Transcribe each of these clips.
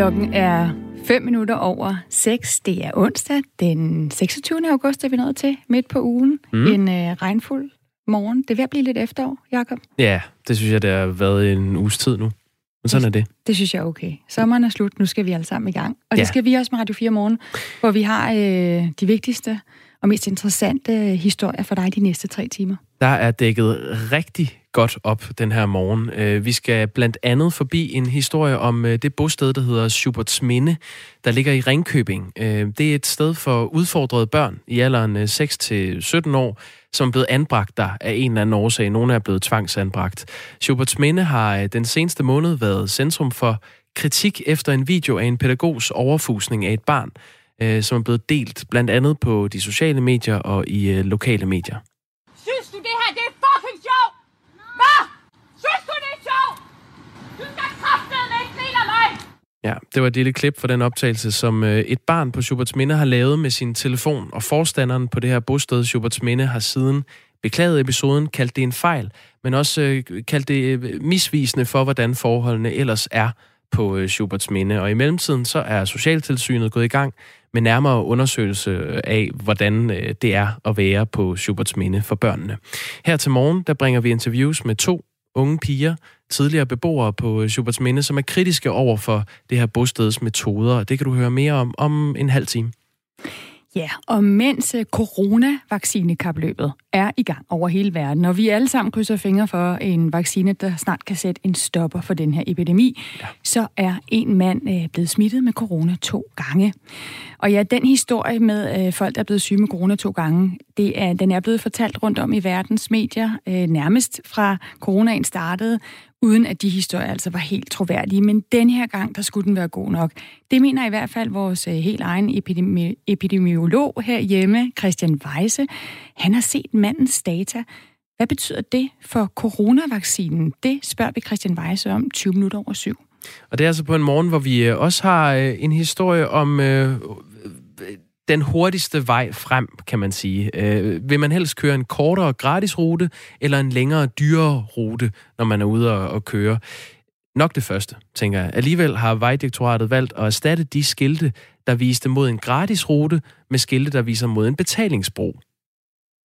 Klokken er 5 minutter over 6. Det er onsdag, den 26. august er vi nået til, midt på ugen. Mm. En øh, regnfuld morgen. Det er ved at blive lidt efterår, Jakob. Ja, det synes jeg, det har været en uges tid nu. Men sådan er det. Det synes jeg er okay. Sommeren er slut, nu skal vi alle sammen i gang. Og ja. det skal vi også med Radio 4 morgen, hvor vi har øh, de vigtigste og mest interessante historier for dig de næste tre timer. Der er dækket rigtig godt op den her morgen. Øh, vi skal blandt andet forbi en historie om øh, det bosted, der hedder Schuberts Minde, der ligger i Ringkøbing. Øh, det er et sted for udfordrede børn i alderen 6-17 år, som er blevet anbragt der af en eller anden årsag. Nogle er blevet tvangsanbragt. Schuberts Minde har den seneste måned været centrum for kritik efter en video af en pædagogs overfusning af et barn, som er blevet delt blandt andet på de sociale medier og i lokale medier. Synes du, det her Ja, det var et lille klip fra den optagelse, som øh, et barn på Schuberts Minde har lavet med sin telefon, og forstanderen på det her bosted, Schuberts Minde, har siden beklaget episoden, kaldt det en fejl, men også øh, kaldt det øh, misvisende for, hvordan forholdene ellers er på øh, Schuberts Minde. Og i mellemtiden så er Socialtilsynet gået i gang med nærmere undersøgelse af, hvordan øh, det er at være på Schuberts Minde for børnene. Her til morgen, der bringer vi interviews med to unge piger, tidligere beboere på øh, Schuberts Minde, som er kritiske over for det her bosteds metoder. Det kan du høre mere om om en halv time. Ja, og mens coronavaccinekapløbet er i gang over hele verden, og vi alle sammen krydser fingre for en vaccine, der snart kan sætte en stopper for den her epidemi, ja. så er en mand øh, blevet smittet med corona to gange. Og ja, den historie med øh, folk, der er blevet syge med corona to gange, det er, den er blevet fortalt rundt om i verdens medier, øh, nærmest fra coronaen startede, uden at de historier altså var helt troværdige. Men den her gang, der skulle den være god nok. Det mener i hvert fald vores øh, helt egen epidemi- epidemiolog herhjemme, Christian Weise. Han har set mandens data. Hvad betyder det for coronavaccinen? Det spørger vi Christian Weise om 20 minutter over syv. Og det er altså på en morgen, hvor vi øh, også har øh, en historie om øh, den hurtigste vej frem, kan man sige. Øh, vil man helst køre en kortere gratis rute, eller en længere dyrere rute, når man er ude og, og køre? Nok det første, tænker jeg. Alligevel har Vejdirektoratet valgt at erstatte de skilte, der viste mod en gratis rute, med skilte, der viser mod en betalingsbro.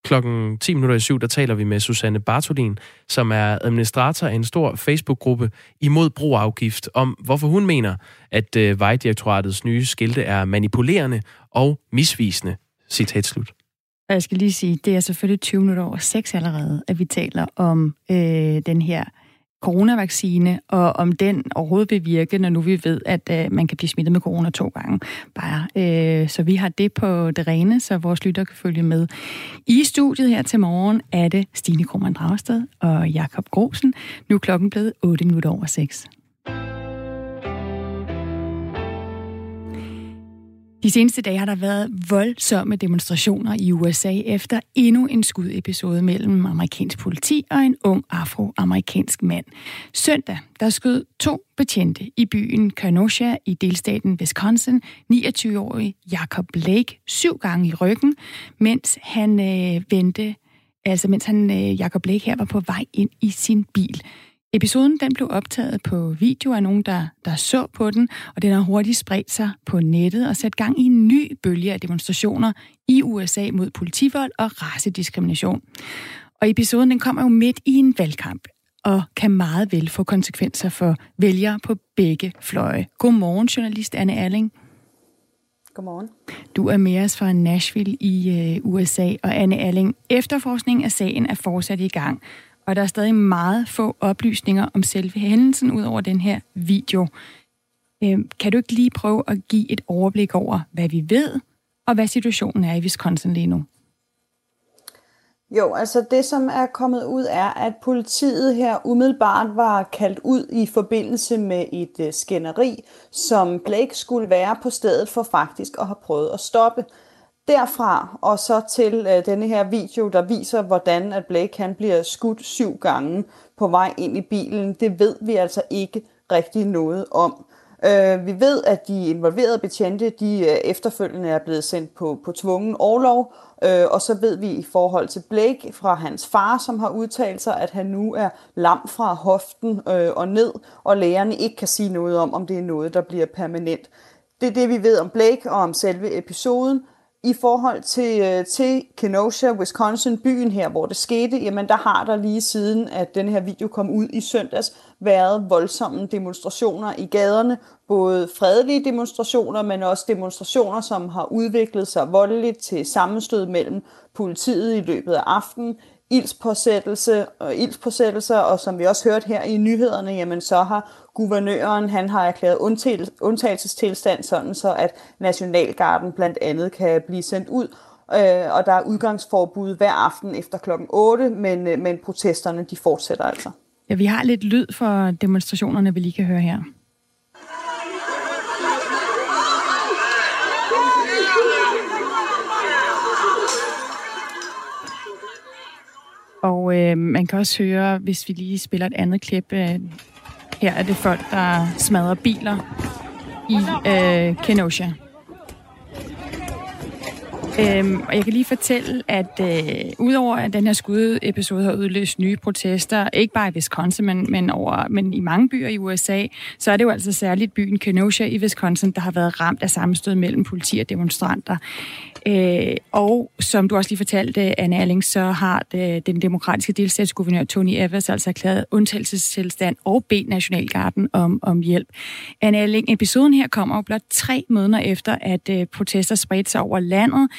Klokken 10 minutter i syv, der taler vi med Susanne Bartolin, som er administrator af en stor Facebook-gruppe imod broafgift, om hvorfor hun mener, at øh, Vejdirektoratets nye skilte er manipulerende og misvisende. Citat slut. Jeg skal lige sige, det er selvfølgelig 20 minutter over 6 allerede, at vi taler om øh, den her coronavaccine, og om den overhovedet vil virke, når nu vi ved, at øh, man kan blive smittet med corona to gange. Bare, øh, så vi har det på det rene, så vores lytter kan følge med. I studiet her til morgen er det Stine Krohmann Dragsted og Jakob Grosen. Nu er klokken blevet 8 minutter over 6. De seneste dage har der været voldsomme demonstrationer i USA efter endnu en skudepisode mellem amerikansk politi og en ung afroamerikansk mand. Søndag der skød to betjente i byen Kenosha i delstaten Wisconsin 29-årig Jacob Blake syv gange i ryggen, mens han øh, vendte, altså mens han øh, Jacob Blake her var på vej ind i sin bil. Episoden den blev optaget på video af nogen, der, der så på den, og den har hurtigt spredt sig på nettet og sat gang i en ny bølge af demonstrationer i USA mod politivold og racediskrimination. Og episoden den kommer jo midt i en valgkamp og kan meget vel få konsekvenser for vælgere på begge fløje. Godmorgen, journalist Anne Erling. Godmorgen. Du er med os fra Nashville i øh, USA, og Anne Erling, efterforskning af sagen er fortsat i gang og der er stadig meget få oplysninger om selve hændelsen ud over den her video. Øhm, kan du ikke lige prøve at give et overblik over, hvad vi ved, og hvad situationen er i Wisconsin lige nu? Jo, altså det, som er kommet ud, er, at politiet her umiddelbart var kaldt ud i forbindelse med et øh, skænderi, som Blake skulle være på stedet for faktisk at have prøvet at stoppe. Derfra og så til øh, denne her video, der viser, hvordan at Blake han bliver skudt syv gange på vej ind i bilen, det ved vi altså ikke rigtig noget om. Øh, vi ved, at de involverede betjente, de øh, efterfølgende er blevet sendt på, på tvungen overlov, øh, og så ved vi i forhold til Blake fra hans far, som har udtalt sig, at han nu er lam fra hoften øh, og ned, og lægerne ikke kan sige noget om, om det er noget, der bliver permanent. Det er det, vi ved om Blake og om selve episoden. I forhold til, øh, til Kenosha, Wisconsin, byen her, hvor det skete, jamen der har der lige siden, at den her video kom ud i søndags, været voldsomme demonstrationer i gaderne. Både fredelige demonstrationer, men også demonstrationer, som har udviklet sig voldeligt til sammenstød mellem politiet i løbet af aftenen ildspåsættelse og ildspåsættelser, og som vi også hørte her i nyhederne, jamen så har guvernøren, han har erklæret undtagelsestilstand, sådan så at Nationalgarden blandt andet kan blive sendt ud, øh, og der er udgangsforbud hver aften efter klokken 8, men, øh, men protesterne de fortsætter altså. Ja, vi har lidt lyd for demonstrationerne, vi lige kan høre her. Og øh, man kan også høre, hvis vi lige spiller et andet klip, øh, her er det folk, der smadrer biler i øh, Kenosha. Øhm, og jeg kan lige fortælle, at øh, udover at den her skudepisode har udløst nye protester, ikke bare i Wisconsin, men, men, over, men i mange byer i USA, så er det jo altså særligt byen Kenosha i Wisconsin, der har været ramt af sammenstød mellem politi og demonstranter. Øh, og som du også lige fortalte, Anne Erling, så har det, den demokratiske delstatsguvernør Tony Evers altså erklæret undtagelsestilstand og bedt Nationalgarden om, om hjælp. Anne Erling, episoden her kommer jo blot tre måneder efter, at øh, protester spredte sig over landet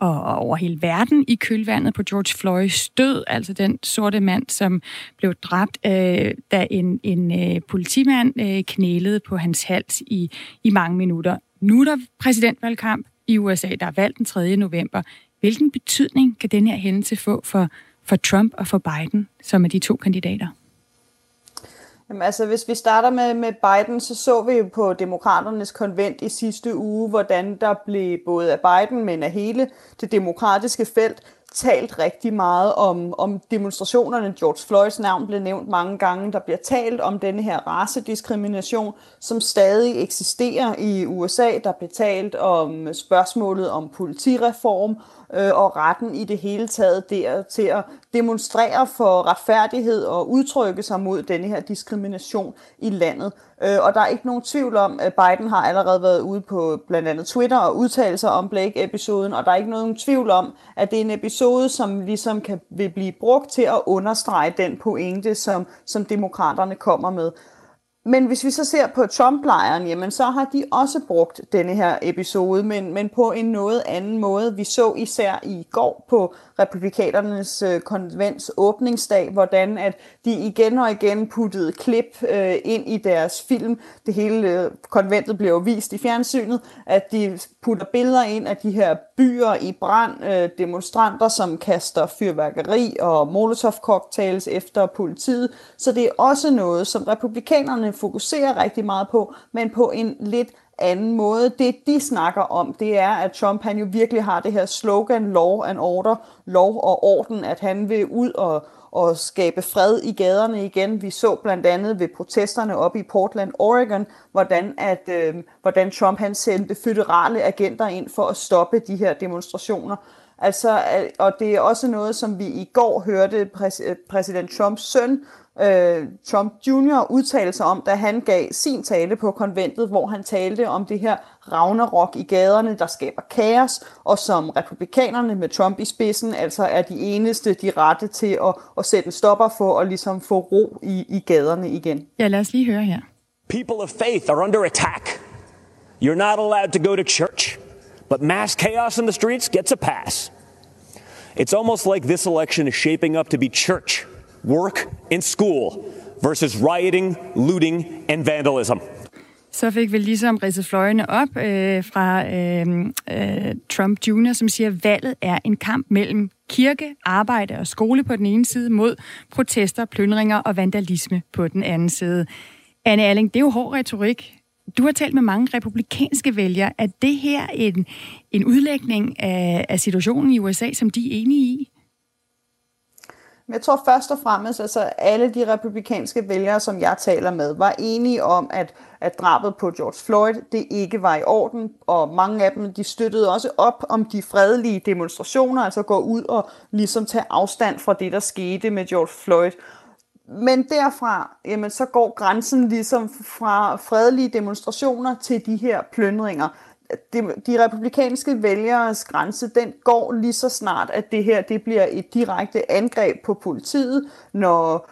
og over hele verden i kølvandet på George Floyds død, altså den sorte mand, som blev dræbt, øh, da en, en øh, politimand øh, knælede på hans hals i, i mange minutter. Nu er der præsidentvalgkamp i USA, der er valgt den 3. november. Hvilken betydning kan den her hændelse få for, for Trump og for Biden, som er de to kandidater? Jamen, altså, hvis vi starter med, med Biden, så så vi jo på demokraternes konvent i sidste uge, hvordan der blev både af Biden, men af hele det demokratiske felt, talt rigtig meget om, om demonstrationerne. George Floyds navn blev nævnt mange gange. Der bliver talt om denne her racediskrimination, som stadig eksisterer i USA. Der bliver talt om spørgsmålet om politireform øh, og retten i det hele taget der til at demonstrere for retfærdighed og udtrykke sig mod denne her diskrimination i landet. Øh, og der er ikke nogen tvivl om, at Biden har allerede været ude på blandt andet Twitter og udtale sig om Blake-episoden, og der er ikke nogen tvivl om, at det er en episode, som ligesom kan, vil blive brugt til at understrege den pointe, som, som demokraterne kommer med. Men hvis vi så ser på Trump-lejren, jamen så har de også brugt denne her episode, men, men på en noget anden måde. Vi så især i går på republikanernes øh, konvents åbningsdag, hvordan at de igen og igen puttede klip øh, ind i deres film. Det hele øh, konventet blev vist i fjernsynet, at de putter billeder ind af de her byer i brand, øh, demonstranter, som kaster fyrværkeri og molotov-cocktails efter politiet. Så det er også noget, som republikanerne fokuserer rigtig meget på, men på en lidt anden måde. Det, de snakker om, det er, at Trump han jo virkelig har det her slogan, law and order, lov og orden, at han vil ud og, og skabe fred i gaderne igen. Vi så blandt andet ved protesterne op i Portland, Oregon, hvordan, at, øh, hvordan Trump han sendte føderale agenter ind for at stoppe de her demonstrationer. Altså, og det er også noget, som vi i går hørte præs, præsident Trumps søn, øh, Trump Jr. udtale sig om, da han gav sin tale på konventet, hvor han talte om det her Ragnarok i gaderne, der skaber kaos, og som republikanerne med Trump i spidsen altså er de eneste, de rette til at, at sætte en stopper for og ligesom få ro i, i gaderne igen. Ja, lad os lige høre her. People of faith are under attack. You're not allowed to go to church, but mass chaos in the streets gets a pass. It's almost like this election is shaping up to be church work and school versus rioting, looting and vandalism. Så fik vi ligesom ridset fløjene op øh, fra øh, øh, Trump Jr., som siger, at valget er en kamp mellem kirke, arbejde og skole på den ene side mod protester, plyndringer og vandalisme på den anden side. Anne Erling, det er jo hård retorik. Du har talt med mange republikanske vælgere. Er det her en, en udlægning af, af situationen i USA, som de er enige i? Men jeg tror først og fremmest, altså alle de republikanske vælgere, som jeg taler med, var enige om, at, at drabet på George Floyd, det ikke var i orden, og mange af dem, de støttede også op om de fredelige demonstrationer, altså gå ud og ligesom tage afstand fra det, der skete med George Floyd. Men derfra, jamen, så går grænsen ligesom fra fredelige demonstrationer til de her plyndringer de, de republikanske vælgeres grænse, den går lige så snart, at det her det bliver et direkte angreb på politiet, når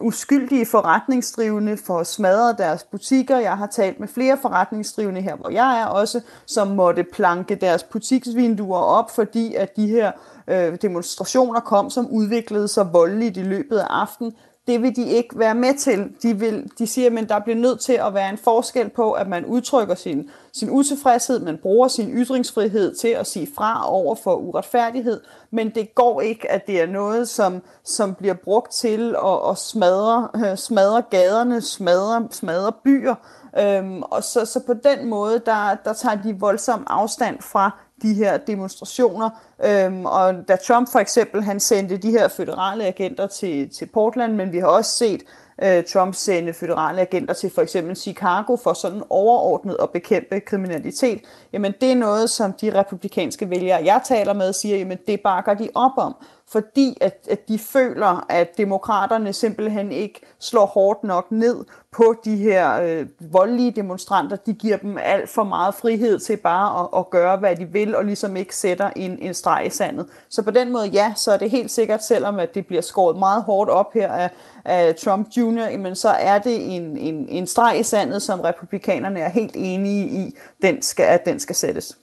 uskyldige forretningsdrivende får smadret deres butikker. Jeg har talt med flere forretningsdrivende her, hvor jeg er også, som måtte planke deres butiksvinduer op, fordi at de her øh, demonstrationer kom, som udviklede sig voldeligt i løbet af aftenen det vil de ikke være med til. De, vil, de siger, at der bliver nødt til at være en forskel på, at man udtrykker sin, sin utilfredshed, man bruger sin ytringsfrihed til at sige fra over for uretfærdighed, men det går ikke, at det er noget, som, som bliver brugt til at, at smadre, øh, smadre gaderne, smadre, smadre byer. Øhm, og så, så på den måde, der, der tager de voldsom afstand fra de her demonstrationer. Øhm, og da Trump for eksempel, han sendte de her føderale agenter til, til Portland, men vi har også set øh, Trump sende føderale agenter til for eksempel Chicago for sådan overordnet at bekæmpe kriminalitet, jamen det er noget, som de republikanske vælgere, jeg taler med, siger, jamen det bakker de op om fordi at, at de føler, at demokraterne simpelthen ikke slår hårdt nok ned på de her øh, voldelige demonstranter. De giver dem alt for meget frihed til bare at, at gøre, hvad de vil, og ligesom ikke sætter en, en streg i sandet. Så på den måde, ja, så er det helt sikkert, selvom at det bliver skåret meget hårdt op her af, af Trump Jr., men så er det en, en, en streg i sandet, som republikanerne er helt enige i, den skal, at den skal sættes.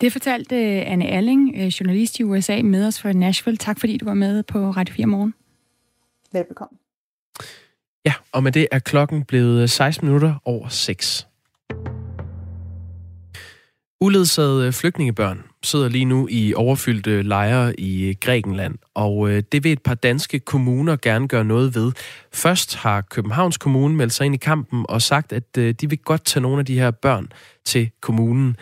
Det fortalte øh, Anne Alling, øh, journalist i USA, med os fra Nashville. Tak fordi du var med på Radio 4 morgen. Velbekomme. Ja, og med det er klokken blevet 16 minutter over 6. Uledsagede flygtningebørn sidder lige nu i overfyldte lejre i Grækenland, og øh, det vil et par danske kommuner gerne gøre noget ved. Først har Københavns Kommune meldt sig ind i kampen og sagt, at de vil godt tage nogle af de her børn til kommunen.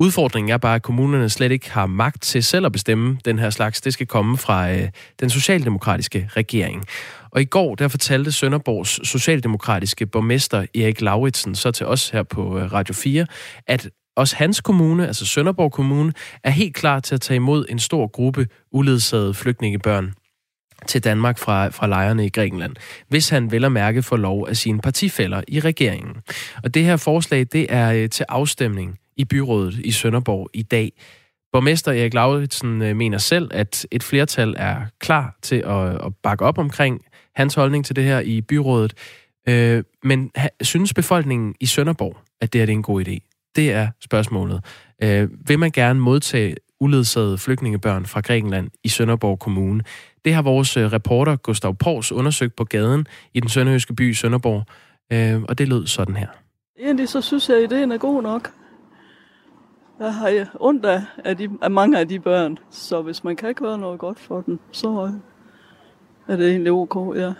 Udfordringen er bare, at kommunerne slet ikke har magt til selv at bestemme den her slags. Det skal komme fra øh, den socialdemokratiske regering. Og i går, der fortalte Sønderborgs socialdemokratiske borgmester Erik Lauritsen så til os her på øh, Radio 4, at også hans kommune, altså Sønderborg Kommune, er helt klar til at tage imod en stor gruppe uledsagede flygtningebørn til Danmark fra, fra lejrene i Grækenland, hvis han vel at mærke får lov af sine partifælder i regeringen. Og det her forslag, det er øh, til afstemning i byrådet i Sønderborg i dag. Borgmester Erik Lauritsen øh, mener selv, at et flertal er klar til at, at bakke op omkring hans holdning til det her i byrådet. Øh, men synes befolkningen i Sønderborg, at det er en god idé? Det er spørgsmålet. Øh, vil man gerne modtage uledsagede flygtningebørn fra Grækenland i Sønderborg Kommune? Det har vores øh, reporter Gustav Pors undersøgt på gaden i den sønderjyske by Sønderborg, øh, og det lød sådan her. Egentlig så synes jeg, at ideen er god nok. Jeg har ondt af, af, de, af mange af de børn, så hvis man kan gøre noget godt for dem, så er det egentlig ok, ja.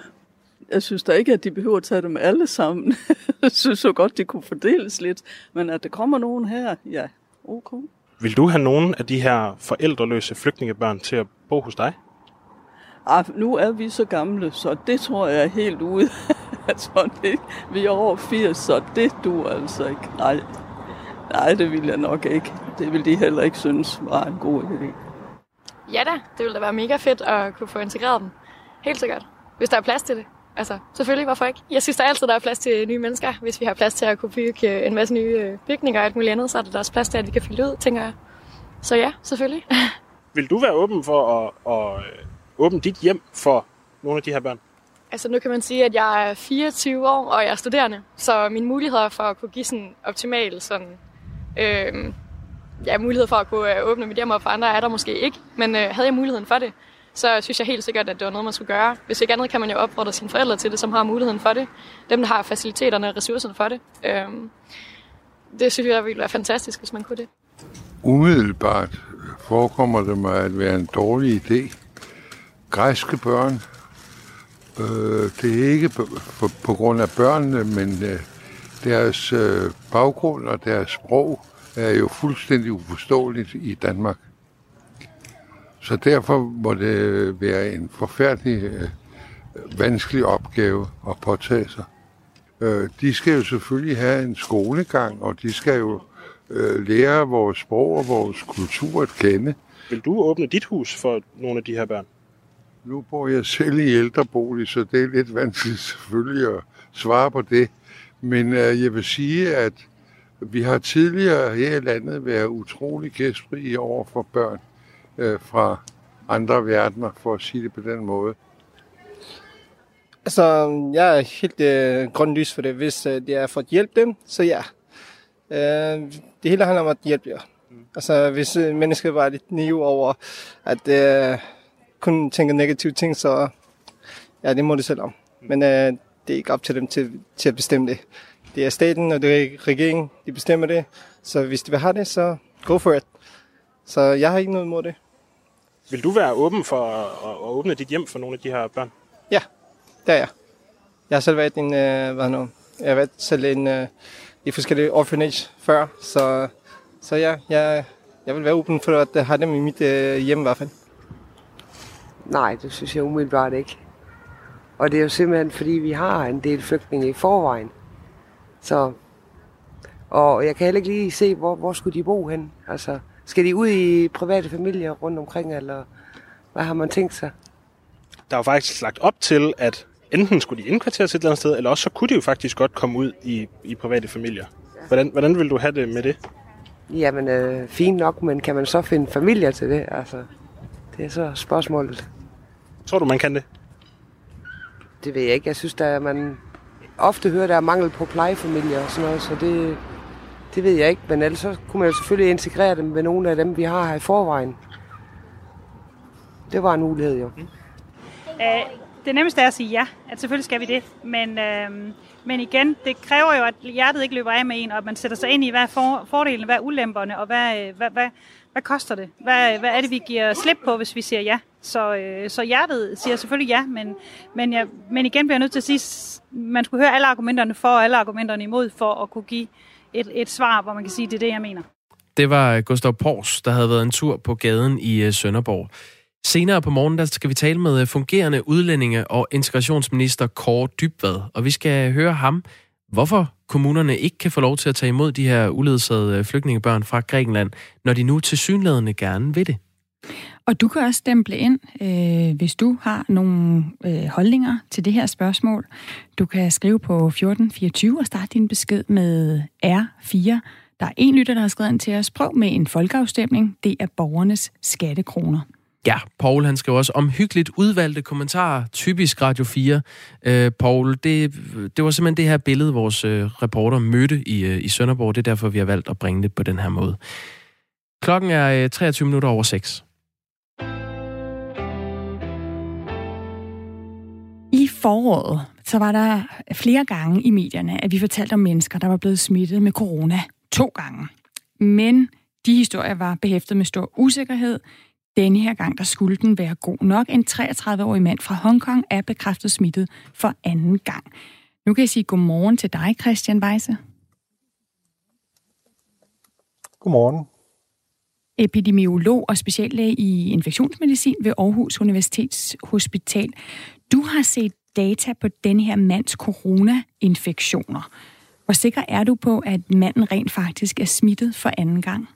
Jeg synes da ikke, at de behøver at tage dem alle sammen. jeg synes så godt, de kunne fordeles lidt. Men at der kommer nogen her, ja, ok. Vil du have nogen af de her forældreløse flygtningebørn til at bo hos dig? Ah, nu er vi så gamle, så det tror jeg er helt ude. altså, det, vi er over 80, så det du altså ikke. Nej. Nej, det vil jeg nok ikke. Det vil de heller ikke synes var en god idé. Ja da, det ville da være mega fedt at kunne få integreret dem. Helt sikkert. Hvis der er plads til det. Altså, selvfølgelig, hvorfor ikke? Jeg synes der altid, der er plads til nye mennesker. Hvis vi har plads til at kunne bygge øh, en masse nye øh, bygninger og alt muligt andet, så er der også plads til, at de kan fylde ud, tænker jeg. Så ja, selvfølgelig. Vil du være åben for at, at øh, åbne dit hjem for nogle af de her børn? Altså nu kan man sige, at jeg er 24 år, og jeg er studerende. Så mine muligheder for at kunne give sådan optimal sådan øh, ja, mulighed for at kunne øh, åbne mit hjem op for andre er der måske ikke, men øh, havde jeg muligheden for det, så synes jeg helt sikkert, at det var noget, man skulle gøre. Hvis ikke andet kan man jo opfordre sine forældre til det, som har muligheden for det. Dem, der har faciliteterne og ressourcerne for det. Øh, det synes jeg ville være fantastisk, hvis man kunne det. Umiddelbart forekommer det mig at være en dårlig idé. Græske børn, øh, det er ikke på, på, på grund af børnene, men øh, deres øh, baggrund og deres sprog er jo fuldstændig uforståeligt i Danmark. Så derfor må det være en forfærdelig øh, vanskelig opgave at påtage sig. Øh, de skal jo selvfølgelig have en skolegang, og de skal jo øh, lære vores sprog og vores kultur at kende. Vil du åbne dit hus for nogle af de her børn? Nu bor jeg selv i ældrebolig, så det er lidt vanskeligt selvfølgelig at svare på det. Men øh, jeg vil sige, at vi har tidligere her i landet været utrolig gæstfrie over for børn øh, fra andre verdener, for at sige det på den måde. Altså, jeg er helt øh, grøn lys for det. Hvis øh, det er for at hjælpe dem, så ja. Øh, det hele handler om at hjælpe jer. Mm. Altså, hvis øh, mennesker var lidt naive over, at øh, kun tænker negative ting, så ja, det må det selv om. Mm. Men øh, det er ikke op til dem til, til at bestemme det. Det er staten og det er regeringen, de bestemmer det. Så hvis de vil have det, så go for it. Så jeg har ikke noget imod det. Vil du være åben for at, at åbne dit hjem for nogle af de her børn? Ja, det er jeg. Jeg har selv været en, øh, hvad nu, jeg har været selv en, øh, i forskellige orphanage før, så, så ja, jeg, jeg vil være åben for at have dem i mit øh, hjem i hvert fald. Nej, det synes jeg umiddelbart ikke. Og det er jo simpelthen, fordi vi har en del flygtninge i forvejen. Så, og jeg kan heller ikke lige se, hvor, hvor skulle de bo hen. Altså, skal de ud i private familier rundt omkring, eller hvad har man tænkt sig? Der er jo faktisk lagt op til, at enten skulle de indkvarteres et eller andet sted, eller også så kunne de jo faktisk godt komme ud i, i private familier. Hvordan, hvordan vil du have det med det? Jamen, øh, fint nok, men kan man så finde familier til det? Altså, det er så spørgsmålet. Tror du, man kan det? Det ved jeg ikke. Jeg synes, at man ofte hører, at der er mangel på plejefamilier og sådan noget, så det, det ved jeg ikke. Men ellers så kunne man jo selvfølgelig integrere dem med nogle af dem, vi har her i forvejen. Det var en mulighed jo. Mm. Øh, det nemmeste er at sige ja, at selvfølgelig skal vi det. Men, øh, men igen, det kræver jo, at hjertet ikke løber af med en, og at man sætter sig ind i, hvad er for, fordelene, hvad er ulemperne, og hvad, øh, hvad, hvad, hvad koster det? Hvad, hvad er det, vi giver slip på, hvis vi siger ja? Så, øh, så hjertet siger selvfølgelig ja, men, men, jeg, men igen bliver jeg nødt til at sige, man skulle høre alle argumenterne for og alle argumenterne imod, for at kunne give et, et svar, hvor man kan sige, det er det, jeg mener. Det var Gustav Pors, der havde været en tur på gaden i øh, Sønderborg. Senere på morgen der skal vi tale med øh, fungerende udlændinge og integrationsminister Kåre Dybvad, og vi skal høre ham, hvorfor kommunerne ikke kan få lov til at tage imod de her uledsagede øh, flygtningebørn fra Grækenland, når de nu tilsyneladende gerne vil det. Og du kan også stemple ind, øh, hvis du har nogle øh, holdninger til det her spørgsmål. Du kan skrive på 1424 og starte din besked med R4. Der er en lytter, der har skrevet ind til os. Prøv med en folkeafstemning. Det er borgernes skattekroner. Ja, Paul han skrev også om hyggeligt udvalgte kommentarer, typisk Radio 4. Øh, Paul, det, det var simpelthen det her billede, vores øh, reporter mødte i, øh, i Sønderborg. Det er derfor, vi har valgt at bringe det på den her måde. Klokken er øh, 23 minutter over 6. I foråret, så var der flere gange i medierne, at vi fortalte om mennesker, der var blevet smittet med corona to gange. Men de historier var behæftet med stor usikkerhed. Denne her gang, der skulle den være god nok. En 33-årig mand fra Hongkong er bekræftet smittet for anden gang. Nu kan jeg sige godmorgen til dig, Christian Weisse. Godmorgen. Epidemiolog og speciallæge i infektionsmedicin ved Aarhus Universitets Hospital. Du har set data på den her mands corona-infektioner. Hvor sikker er du på, at manden rent faktisk er smittet for anden gang?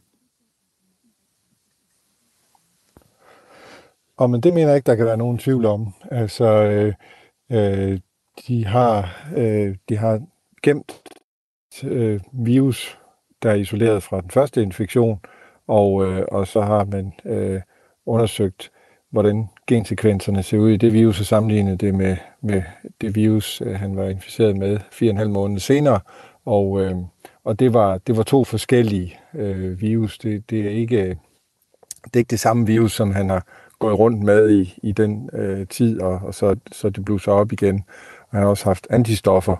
Og men det mener jeg ikke, der kan være nogen tvivl om. Altså, øh, øh, de, har, øh, de har gemt øh, virus, der er isoleret fra den første infektion, og, øh, og så har man øh, undersøgt, hvordan gensekvenserne ser ud i det virus, og sammenlignet det med, med det virus, øh, han var inficeret med fire og en halv måned senere. Og, øh, og det, var, det var to forskellige øh, virus. Det, det, er ikke, det er ikke det samme virus, som han har gået rundt med i, i den øh, tid, og, og så, så det blev så op igen. Og han har også haft antistoffer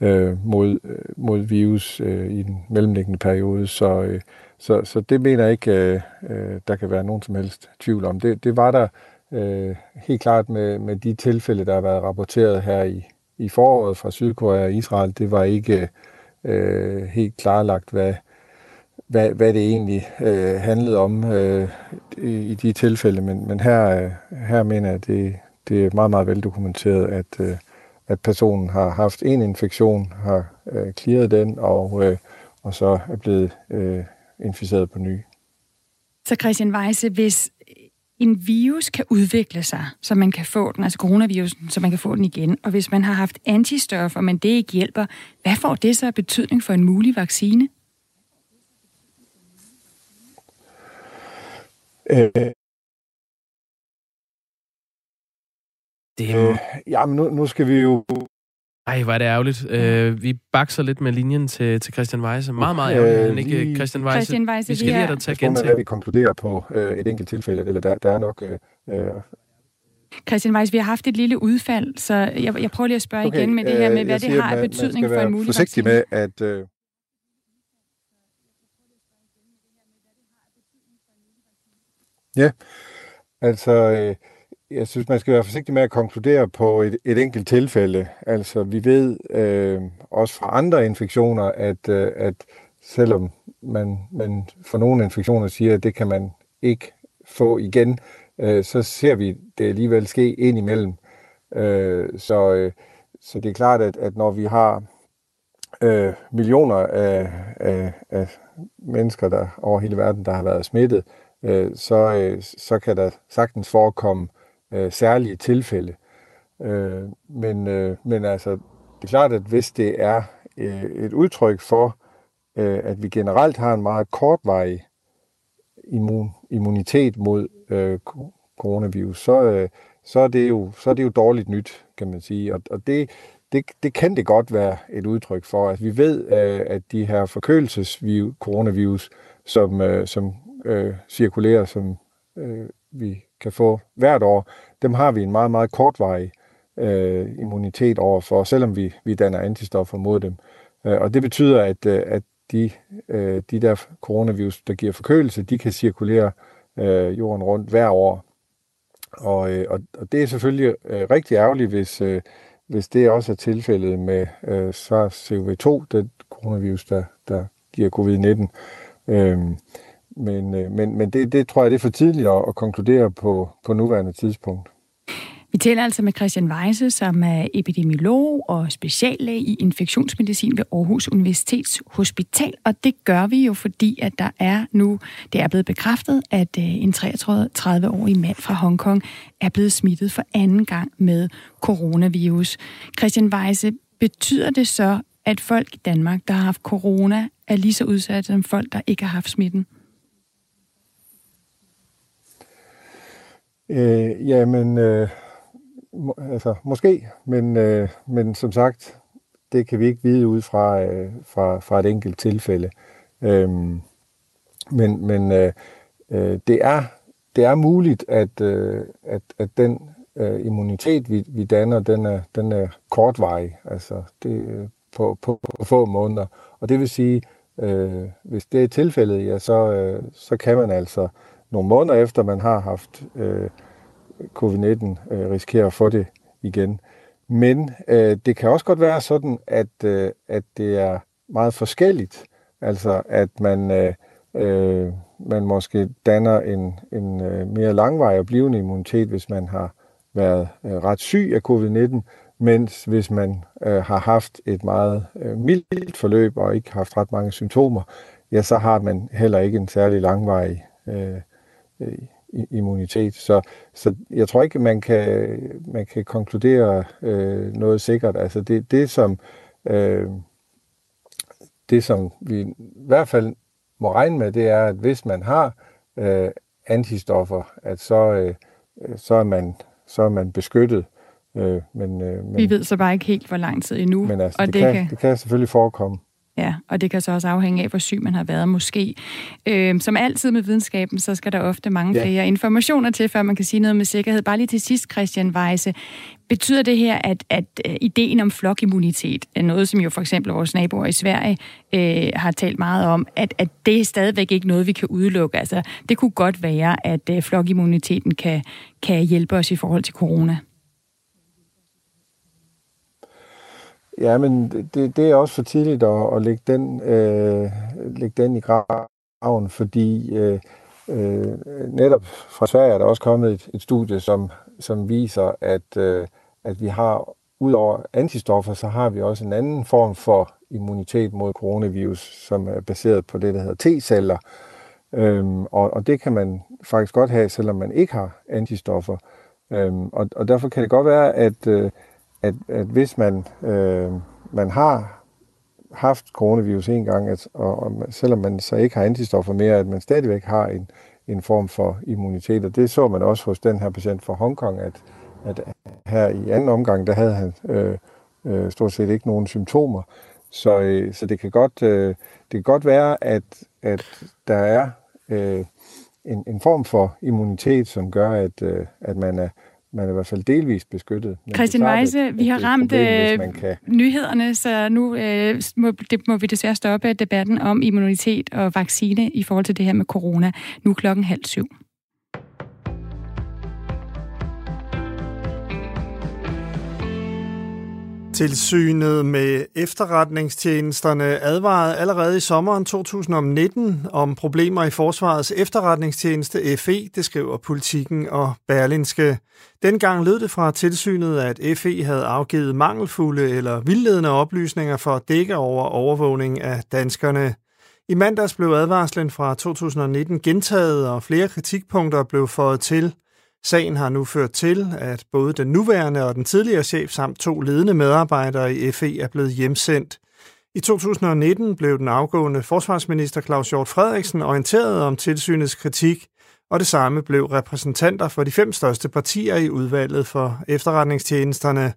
øh, mod, øh, mod virus øh, i den mellemliggende periode, så, øh, så, så det mener jeg ikke, øh, øh, der kan være nogen som helst tvivl om. Det, det var der øh, helt klart med, med de tilfælde, der har været rapporteret her i, i foråret fra Sydkorea og Israel. Det var ikke øh, helt klarlagt, hvad, hvad, hvad det egentlig øh, handlede om øh, i, i de tilfælde, men, men her, øh, her mener jeg, at det, det er meget, meget veldokumenteret, at, øh, at personen har haft en infektion, har øh, clearet den, og, øh, og så er blevet øh, inficeret på ny. Så Christian Weisse, hvis en virus kan udvikle sig, så man kan få den, altså coronavirusen, så man kan få den igen, og hvis man har haft antistoffer, men det ikke hjælper, hvad får det så betydning for en mulig vaccine? Øh, Det er... øh, jamen, nu, nu skal vi jo... Ej, hvor er det ærgerligt. Øh, vi bakser lidt med linjen til, til Christian Weisse. Meget, meget ærgerligt. Øh, Han ikke lige- Christian Weisse. Christian Weisse, vi skal lige have dig til at gentage. hvad vi konkluderer på øh, et enkelt tilfælde, eller der, der er nok... Øh, øh, Christian Weiss, vi har haft et lille udfald, så jeg, jeg prøver lige at spørge okay, igen med det her øh, med, hvad jeg det har af betydning for en mulig forsigtig vaccine. med, at... Øh, ja, altså... Øh, jeg synes, man skal være forsigtig med at konkludere på et, et enkelt tilfælde. Altså, vi ved øh, også fra andre infektioner, at, øh, at selvom man, man for nogle infektioner siger, at det kan man ikke få igen, øh, så ser vi det alligevel ske indimellem. Øh, så, øh, så det er klart, at, at når vi har øh, millioner af, af, af mennesker der over hele verden, der har været smittet, øh, så, øh, så kan der sagtens forekomme øh, særlige tilfælde. Øh, men, øh, men altså, det er klart, at hvis det er øh, et udtryk for, øh, at vi generelt har en meget kortvarig immun, immunitet mod øh, coronavirus, så, øh, så, er det jo, så er det jo dårligt nyt, kan man sige. Og, og det, det, det kan det godt være et udtryk for. Altså, vi ved, øh, at de her forkølelsesvirus, coronavirus, som, øh, som øh, cirkulerer, som øh, vi kan få hvert år, dem har vi en meget, meget kortvarig øh, immunitet overfor, selvom vi, vi danner antistoffer mod dem. Øh, og det betyder, at, øh, at de, øh, de der coronavirus, der giver forkølelse, de kan cirkulere øh, jorden rundt hver år. Og, øh, og, og det er selvfølgelig øh, rigtig ærgerligt, hvis, øh, hvis det også er tilfældet med øh, SARS-CoV-2, den coronavirus, der, der giver covid-19. Øh, men øh, men, men det, det tror jeg, det er for tidligt at, at konkludere på, på nuværende tidspunkt. Vi taler altså med Christian Weise, som er epidemiolog og speciallæge i infektionsmedicin ved Aarhus Universitets Hospital. Og det gør vi jo, fordi at der er nu, det er blevet bekræftet, at øh, en 33-årig mand fra Hongkong er blevet smittet for anden gang med coronavirus. Christian Weise, betyder det så, at folk i Danmark, der har haft corona, er lige så udsatte som folk, der ikke har haft smitten? Øh, jamen, øh, må, altså, måske, men, øh, men som sagt, det kan vi ikke vide ud fra, øh, fra, fra et enkelt tilfælde. Øh, men men øh, øh, det, er, det er muligt, at, øh, at, at den øh, immunitet, vi, vi danner, den er, den er kortvarig, altså det, øh, på, på, på få måneder. Og det vil sige, øh, hvis det er tilfældet, ja, så, øh, så kan man altså nogle måneder efter, man har haft øh, covid-19, øh, risikerer at få det igen. Men øh, det kan også godt være sådan, at, øh, at det er meget forskelligt. Altså at man, øh, øh, man måske danner en, en øh, mere langvarig og blivende immunitet, hvis man har været øh, ret syg af covid-19, mens hvis man øh, har haft et meget øh, mildt forløb og ikke haft ret mange symptomer, ja, så har man heller ikke en særlig langvarig øh, øh, immunitet. Så, så jeg tror ikke, man kan, man kan konkludere øh, noget sikkert. Altså det, det, som, øh, det, som vi i hvert fald må regne med, det er, at hvis man har øh, antistoffer, at så, øh, så, er man, så er man beskyttet. Øh, men, øh, men, Vi ved så bare ikke helt, hvor lang tid endnu. men altså, og det, det, kan, det kan selvfølgelig forekomme. Ja, og det kan så også afhænge af, hvor syg man har været måske. Øhm, som altid med videnskaben, så skal der ofte mange Ja. flere informationer til, før man kan sige noget med sikkerhed. Bare lige til sidst, Christian Weisse. Betyder det her, at, at øh, ideen om flokimmunitet, er noget, som jo for eksempel vores naboer i Sverige øh, har talt meget om, at, at det er stadigvæk ikke noget, vi kan udelukke? Altså, det kunne godt være, at øh, flokimmuniteten kan, kan hjælpe os i forhold til corona. Ja, men det, det er også for tidligt at, at lægge, den, øh, lægge den i graven, fordi øh, øh, netop fra Sverige er der også kommet et, et studie, som, som viser, at, øh, at vi har, ud over antistoffer, så har vi også en anden form for immunitet mod coronavirus, som er baseret på det, der hedder T-celler. Øhm, og, og det kan man faktisk godt have, selvom man ikke har antistoffer. Øhm, og, og derfor kan det godt være, at, øh, at, at hvis man, øh, man har haft coronavirus en gang, at, og, og selvom man så ikke har antistoffer mere, at man stadigvæk har en, en form for immunitet. Og det så man også hos den her patient fra Hongkong, at, at her i anden omgang, der havde han øh, øh, stort set ikke nogen symptomer. Så, øh, så det, kan godt, øh, det kan godt være, at, at der er øh, en, en form for immunitet, som gør, at, øh, at man er man er i hvert fald delvist beskyttet. Men Christian Weise, vi har ramt problem, øh, kan... nyhederne, så nu øh, må, det må vi desværre stoppe debatten om immunitet og vaccine i forhold til det her med corona. Nu klokken halv syv. Tilsynet med efterretningstjenesterne advarede allerede i sommeren 2019 om problemer i Forsvarets efterretningstjeneste FE, det skriver Politikken og Berlinske. Dengang lød det fra tilsynet, at FE havde afgivet mangelfulde eller vildledende oplysninger for at dække over overvågning af danskerne. I mandags blev advarslen fra 2019 gentaget, og flere kritikpunkter blev fået til. Sagen har nu ført til, at både den nuværende og den tidligere chef samt to ledende medarbejdere i FE er blevet hjemsendt. I 2019 blev den afgående forsvarsminister Claus Hjort Frederiksen orienteret om tilsynets kritik, og det samme blev repræsentanter for de fem største partier i udvalget for efterretningstjenesterne.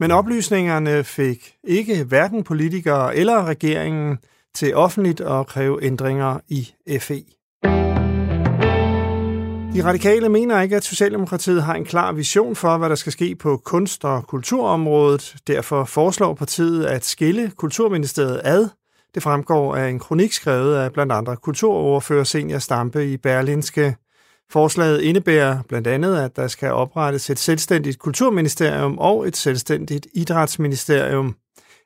Men oplysningerne fik ikke hverken politikere eller regeringen til offentligt at kræve ændringer i FE. De radikale mener ikke, at Socialdemokratiet har en klar vision for, hvad der skal ske på kunst- og kulturområdet. Derfor foreslår partiet at skille Kulturministeriet ad. Det fremgår af en kronik skrevet af blandt andre kulturoverfører Senior Stampe i Berlinske. Forslaget indebærer blandt andet, at der skal oprettes et selvstændigt kulturministerium og et selvstændigt idrætsministerium.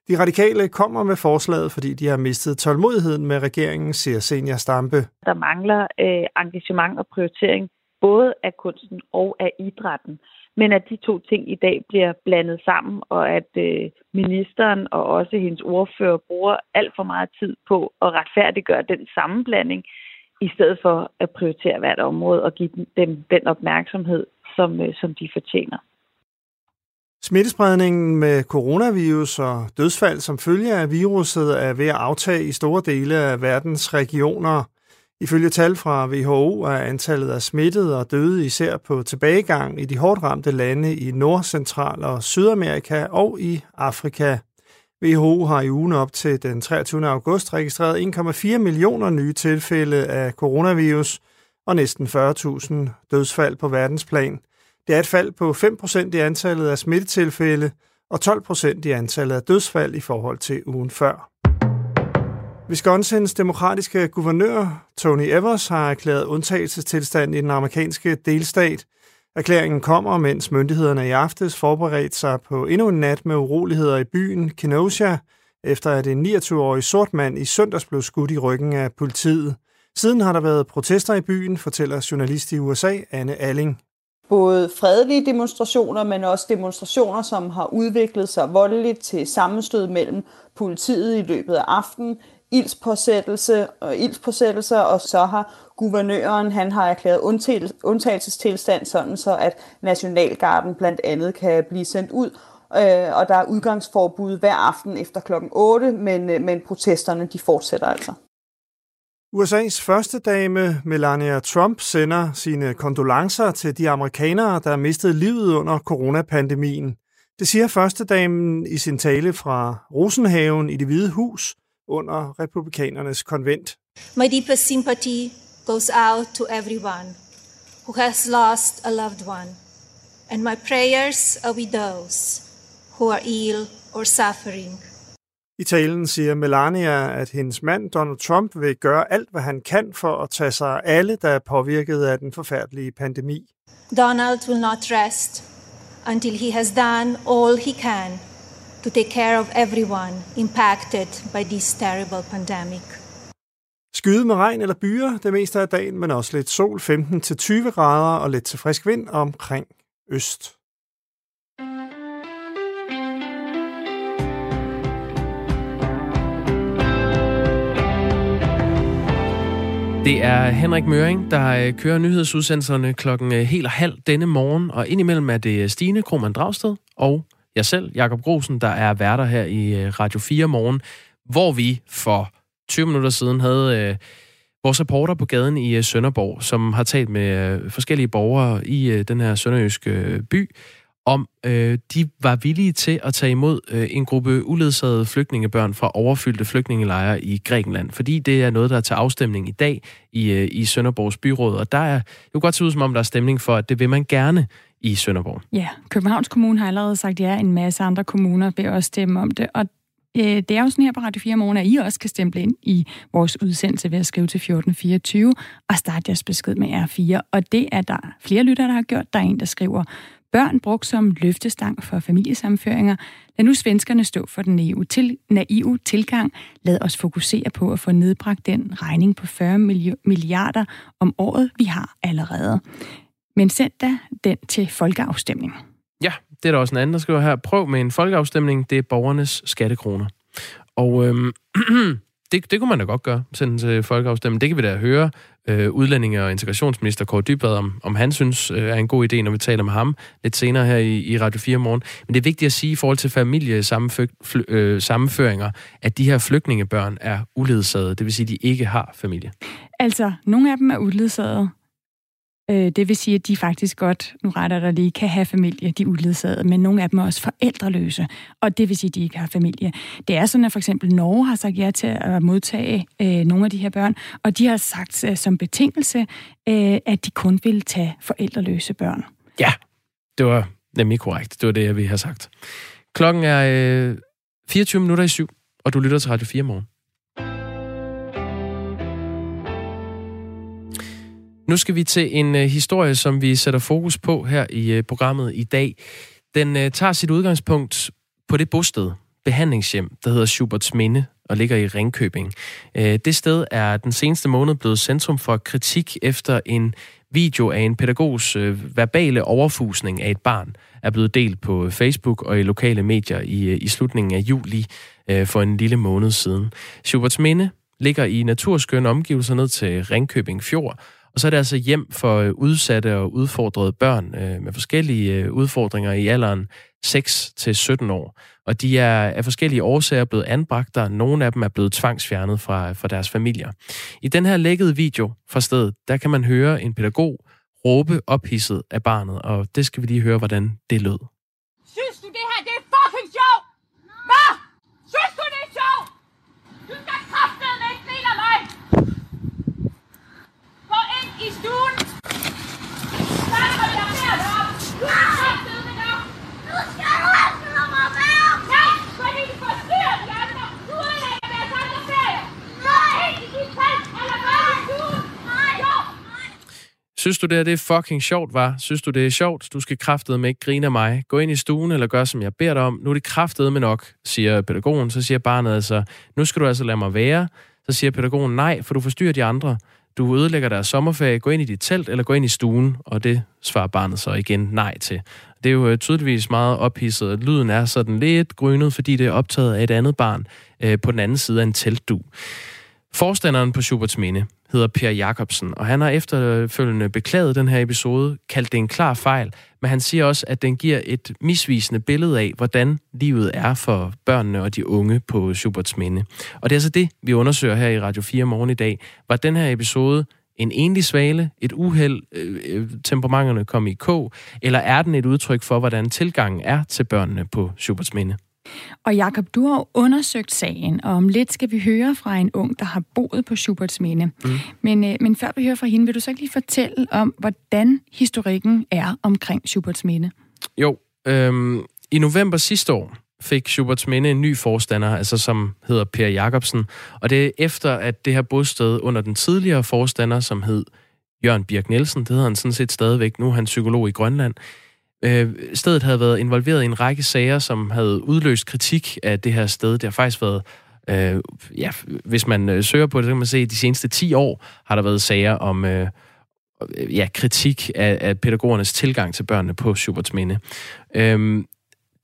De radikale kommer med forslaget, fordi de har mistet tålmodigheden med regeringen, siger Senior Stampe. Der mangler øh, engagement og prioritering både af kunsten og af idrætten. Men at de to ting i dag bliver blandet sammen, og at øh, ministeren og også hendes ordfører bruger alt for meget tid på at retfærdiggøre den sammenblanding, i stedet for at prioritere hvert område og give dem den opmærksomhed, som, øh, som de fortjener. Smittespredningen med coronavirus og dødsfald som følge af viruset er ved at aftage i store dele af verdens regioner. Ifølge tal fra WHO er antallet af smittede og døde især på tilbagegang i de hårdt ramte lande i Nord-, Central- og Sydamerika og i Afrika. WHO har i ugen op til den 23. august registreret 1,4 millioner nye tilfælde af coronavirus og næsten 40.000 dødsfald på verdensplan. Det er et fald på 5% i antallet af smittetilfælde og 12% i antallet af dødsfald i forhold til ugen før. Wisconsins demokratiske guvernør, Tony Evers, har erklæret undtagelsestilstand i den amerikanske delstat. Erklæringen kommer, mens myndighederne i aftes forberedte sig på endnu en nat med uroligheder i byen Kenosha, efter at en 29-årig sort mand i søndags blev skudt i ryggen af politiet. Siden har der været protester i byen, fortæller journalist i USA, Anne Alling. Både fredelige demonstrationer, men også demonstrationer, som har udviklet sig voldeligt til sammenstød mellem politiet i løbet af aftenen, ildspåsættelse og ildspåsættelser, og så har guvernøren, han har erklæret undtagelsestilstand, sådan så at Nationalgarden blandt andet kan blive sendt ud, øh, og der er udgangsforbud hver aften efter klokken 8, men, øh, men protesterne de fortsætter altså. USA's første dame, Melania Trump, sender sine kondolencer til de amerikanere, der mistede livet under coronapandemien. Det siger første damen i sin tale fra Rosenhaven i det Hvide Hus, under republikanernes konvent. My deepest sympathy goes out to everyone who has lost a loved one, and my prayers are with those who are ill or suffering. I talen siger Melania, at hendes mand Donald Trump vil gøre alt, hvad han kan for at tage sig af alle, der er påvirket af den forfærdelige pandemi. Donald will not rest until he has done all he can to take care of everyone impacted by this terrible pandemic. Skyde med regn eller byer det meste af dagen, men også lidt sol, 15-20 grader og lidt til frisk vind omkring øst. Det er Henrik Møring, der øh, kører nyhedsudsendelserne klokken øh, helt og halv denne morgen, og indimellem er det øh, Stine Krohmann Dragsted og jeg selv, Jakob Grosen, der er værter her i øh, Radio 4 morgen, hvor vi for 20 minutter siden havde øh, vores reporter på gaden i øh, Sønderborg, som har talt med forskellige borgere i den her sønderjyske by, om øh, de var villige til at tage imod øh, en gruppe uledsagede flygtningebørn fra overfyldte flygtningelejre i Grækenland, fordi det er noget, der er til afstemning i dag i, øh, i Sønderborgs byråd, og der er jo godt se ud som om, der er stemning for, at det vil man gerne i Sønderborg. Ja, Københavns Kommune har allerede sagt ja, en masse andre kommuner vil også stemme om det, og øh, det er jo sådan her på Radio 4 morgen, at I også kan stemme ind i vores udsendelse ved at skrive til 1424 og starte jeres besked med R4. Og det er der flere lyttere, der har gjort. Der er en, der skriver, børn brugt som løftestang for familiesamføringer. Lad nu svenskerne stå for den naive, til, naive tilgang. Lad os fokusere på at få nedbragt den regning på 40 milliarder om året, vi har allerede. Men send da den til folkeafstemning. Ja, det er der også en anden, der skriver her. Prøv med en folkeafstemning, det er borgernes skattekroner. Og øhm, det, det kunne man da godt gøre, sende til folkeafstemning. Det kan vi da høre øh, udlændinge- og integrationsminister Kåre Dybvad, om, om han synes øh, er en god idé, når vi taler med ham lidt senere her i, i Radio 4 morgen. Men det er vigtigt at sige i forhold til familiesammenføringer, øh, at de her flygtningebørn er uledsagede, det vil sige, at de ikke har familie. Altså, nogle af dem er uledsagede, Øh, det vil sige, at de faktisk godt, nu retter der lige, kan have familie, de uledsagede, men nogle af dem er også forældreløse, og det vil sige, at de ikke har familie. Det er sådan, at for eksempel Norge har sagt ja til at modtage øh, nogle af de her børn, og de har sagt øh, som betingelse, øh, at de kun vil tage forældreløse børn. Ja, det var nemlig korrekt. Det var det, vi har sagt. Klokken er øh, 24 minutter i syv, og du lytter til Radio 4 morgen. Nu skal vi til en øh, historie, som vi sætter fokus på her i øh, programmet i dag. Den øh, tager sit udgangspunkt på det bosted, behandlingshjem, der hedder Schuberts Minde og ligger i Ringkøbing. Øh, det sted er den seneste måned blevet centrum for kritik efter en video af en pædagogs øh, verbale overfusning af et barn er blevet delt på Facebook og i lokale medier i, øh, i slutningen af juli øh, for en lille måned siden. Schuberts Minde ligger i naturskønne omgivelser ned til Ringkøbing Fjord, og så er det altså hjem for øh, udsatte og udfordrede børn øh, med forskellige øh, udfordringer i alderen 6 til 17 år. Og de er af forskellige årsager blevet anbragt og Nogle af dem er blevet tvangsfjernet fra, fra deres familier. I den her lækkede video fra stedet, der kan man høre en pædagog råbe ophidset af barnet, og det skal vi lige høre, hvordan det lød. Synes du, det her det er fucking sjovt? Hvad? Synes du, det er sjovt? Du skal kraftedeme ikke grine af mig! I stuen! Så kommer jeg med! Du er med op! Nu skal du ikke lade mig være! Nej, fordi du forstyrrer de andre! Du ødelægger deres andre ferie! Så er helt i dit telt, eller bare i stuen! Nej! Jo! Synes du det her det er fucking sjovt, var? Synes du det er sjovt? Du skal kraftede med ikke grine af mig. Gå ind i stuen eller gør, som jeg beder dig om. Nu er det kraftede med nok, siger pædagogen. Så siger barnet altså, nu skal du altså lade mig være. Så siger pædagogen, nej, for du forstyrrer de andre. Du ødelægger deres sommerferie, gå ind i dit telt eller gå ind i stuen, og det svarer barnet så igen nej til. Det er jo øh, tydeligvis meget ophidset, lyden er sådan lidt grynet, fordi det er optaget af et andet barn øh, på den anden side af en teltdu. Forstanderen på Schuberts Minde hedder Per Jacobsen, og han har efterfølgende beklaget den her episode, kaldt det en klar fejl, men han siger også, at den giver et misvisende billede af, hvordan livet er for børnene og de unge på Schuberts Minde. Og det er altså det, vi undersøger her i Radio 4 morgen i dag. Var den her episode en enlig svale, et uheld, øh, øh, temperamenterne kom i kog, eller er den et udtryk for, hvordan tilgangen er til børnene på Schuberts Minde? Og Jakob, du har undersøgt sagen, og om lidt skal vi høre fra en ung, der har boet på Schuberts Minde. Mm. Men, øh, men før vi hører fra hende, vil du så ikke lige fortælle om, hvordan historikken er omkring Schuberts Minde? Jo, øhm, i november sidste år fik Schuberts Minde en ny forstander, altså som hedder Per Jacobsen. Og det er efter, at det her bosted under den tidligere forstander, som hed Jørgen Birk Nielsen, det hedder han sådan set stadigvæk, nu er han psykolog i Grønland, Øh, stedet havde været involveret i en række sager, som havde udløst kritik af det her sted. Det har faktisk været Øh, ja, hvis man øh, søger på det, så kan man se, at de seneste 10 år har der været sager om øh, ja, kritik af, af pædagogernes tilgang til børnene på Schubertsminde. Øh,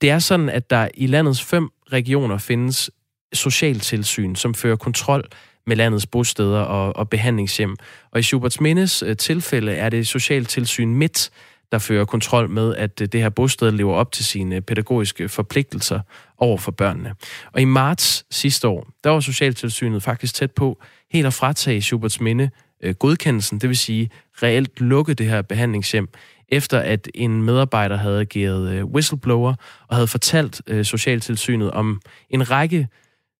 det er sådan, at der i landets fem regioner findes socialtilsyn, som fører kontrol med landets bosteder og, og behandlingshjem. Og i Schuberts Mindes øh, tilfælde er det Socialtilsyn Midt, der fører kontrol med, at øh, det her bosted lever op til sine øh, pædagogiske forpligtelser over for børnene. Og i marts sidste år, der var Socialtilsynet faktisk tæt på helt at fratage Schuberts Minde øh, godkendelsen, det vil sige reelt lukke det her behandlingshjem, efter at en medarbejder havde ageret øh, whistleblower og havde fortalt øh, Socialtilsynet om en række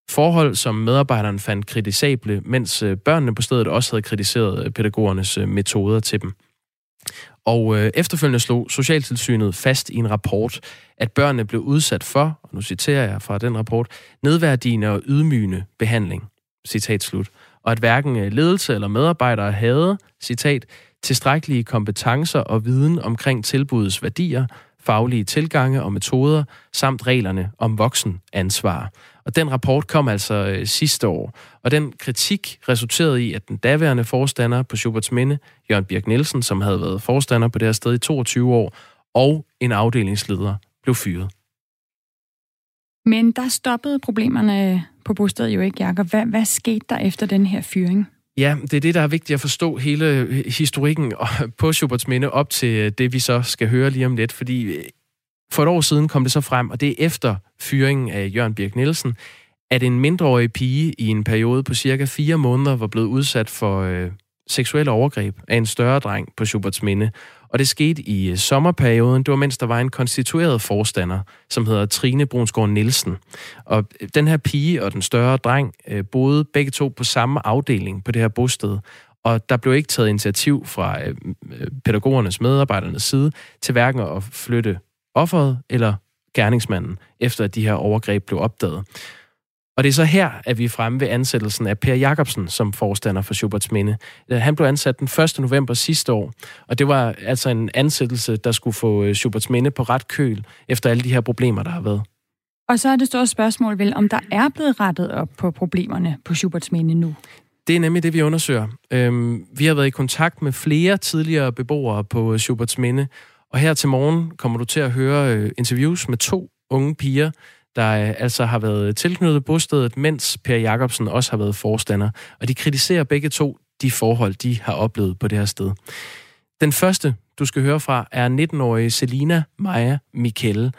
forhold, som medarbejderen fandt kritisable, mens børnene på stedet også havde kritiseret pædagogernes metoder til dem. Og øh, efterfølgende slog Socialtilsynet fast i en rapport, at børnene blev udsat for, og nu citerer jeg fra den rapport, nedværdigende og ydmygende behandling. Citat slut. Og at hverken øh, ledelse eller medarbejdere havde, citat, tilstrækkelige kompetencer og viden omkring tilbudets værdier, faglige tilgange og metoder, samt reglerne om voksenansvar. Og den rapport kom altså øh, sidste år, og den kritik resulterede i, at den daværende forstander på Schuberts Minde, Jørgen Birk Nielsen, som havde været forstander på det her sted i 22 år, og en afdelingsleder blev fyret. Men der stoppede problemerne på bostedet jo ikke, Jakob. Hvad, hvad skete der efter den her fyring? Ja, det er det, der er vigtigt at forstå hele historikken på Schuberts Minde op til det, vi så skal høre lige om lidt. Fordi for et år siden kom det så frem, og det er efter fyringen af Jørgen Birk Nielsen, at en mindreårig pige i en periode på cirka fire måneder var blevet udsat for øh, seksuelle overgreb af en større dreng på Schuberts Minde. Og det skete i øh, sommerperioden. Det var mens der var en konstitueret forstander, som hedder Trine Brunsgaard Nielsen. Og øh, den her pige og den større dreng øh, boede begge to på samme afdeling på det her bosted. Og der blev ikke taget initiativ fra øh, øh pædagogernes medarbejdernes side til hverken at flytte offeret eller gerningsmanden, efter at de her overgreb blev opdaget. Og det er så her, at vi er fremme ved ansættelsen af Per Jacobsen som forstander for Schuberts Minde. Øh, han blev ansat den 1. november sidste år, og det var altså en ansættelse, der skulle få øh, Schuberts Minde på ret køl, efter alle de her problemer, der har været. Og så er det store spørgsmål vel, om der er blevet rettet op på problemerne på Schuberts Minde nu? Det er nemlig det, vi undersøger. Øhm, vi har været i kontakt med flere tidligere beboere på Schuberts Minde, og her til morgen kommer du til at høre øh, interviews med to unge piger, der øh, altså har været tilknyttet bostedet, mens Per Jacobsen også har været forstander. Og de kritiserer begge to de forhold, de har oplevet på det her sted. Den første, du skal høre fra, er 19-årige Selina Maja Mikkel.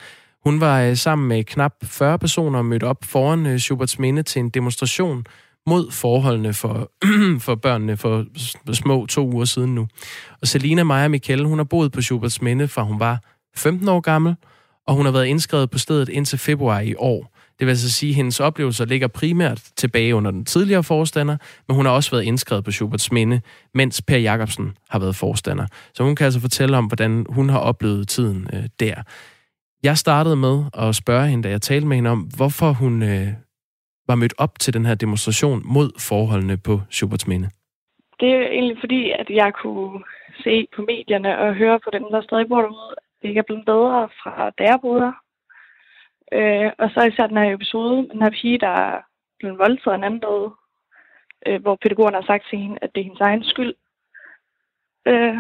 Hun var øh, sammen med knap 40 personer mødt op foran øh, Schuberts Minde til en demonstration mod forholdene for, for børnene for små to uger siden nu. Og Selina Maja Mikkel, hun har boet på Schuberts Minde, fra hun var 15 år gammel, og hun har været indskrevet på stedet indtil februar i år. Det vil altså sige, at hendes oplevelser ligger primært tilbage under den tidligere forstander, men hun har også været indskrevet på Schuberts Minde, mens Per Jacobsen har været forstander. Så hun kan altså fortælle om, hvordan hun har oplevet tiden øh, der. Jeg startede med at spørge hende, da jeg talte med hende om, hvorfor hun øh, var mødt op til den her demonstration mod forholdene på Schubertsminde? Det er egentlig fordi, at jeg kunne se på medierne og høre på dem, der stadig bor derude, at det ikke er blevet bedre fra da jeg boede der. Øh, og så især den her episode med den her pige, der er blevet voldtaget en anden døde, øh, hvor pædagogerne har sagt til hende, at det er hendes egen skyld. Øh,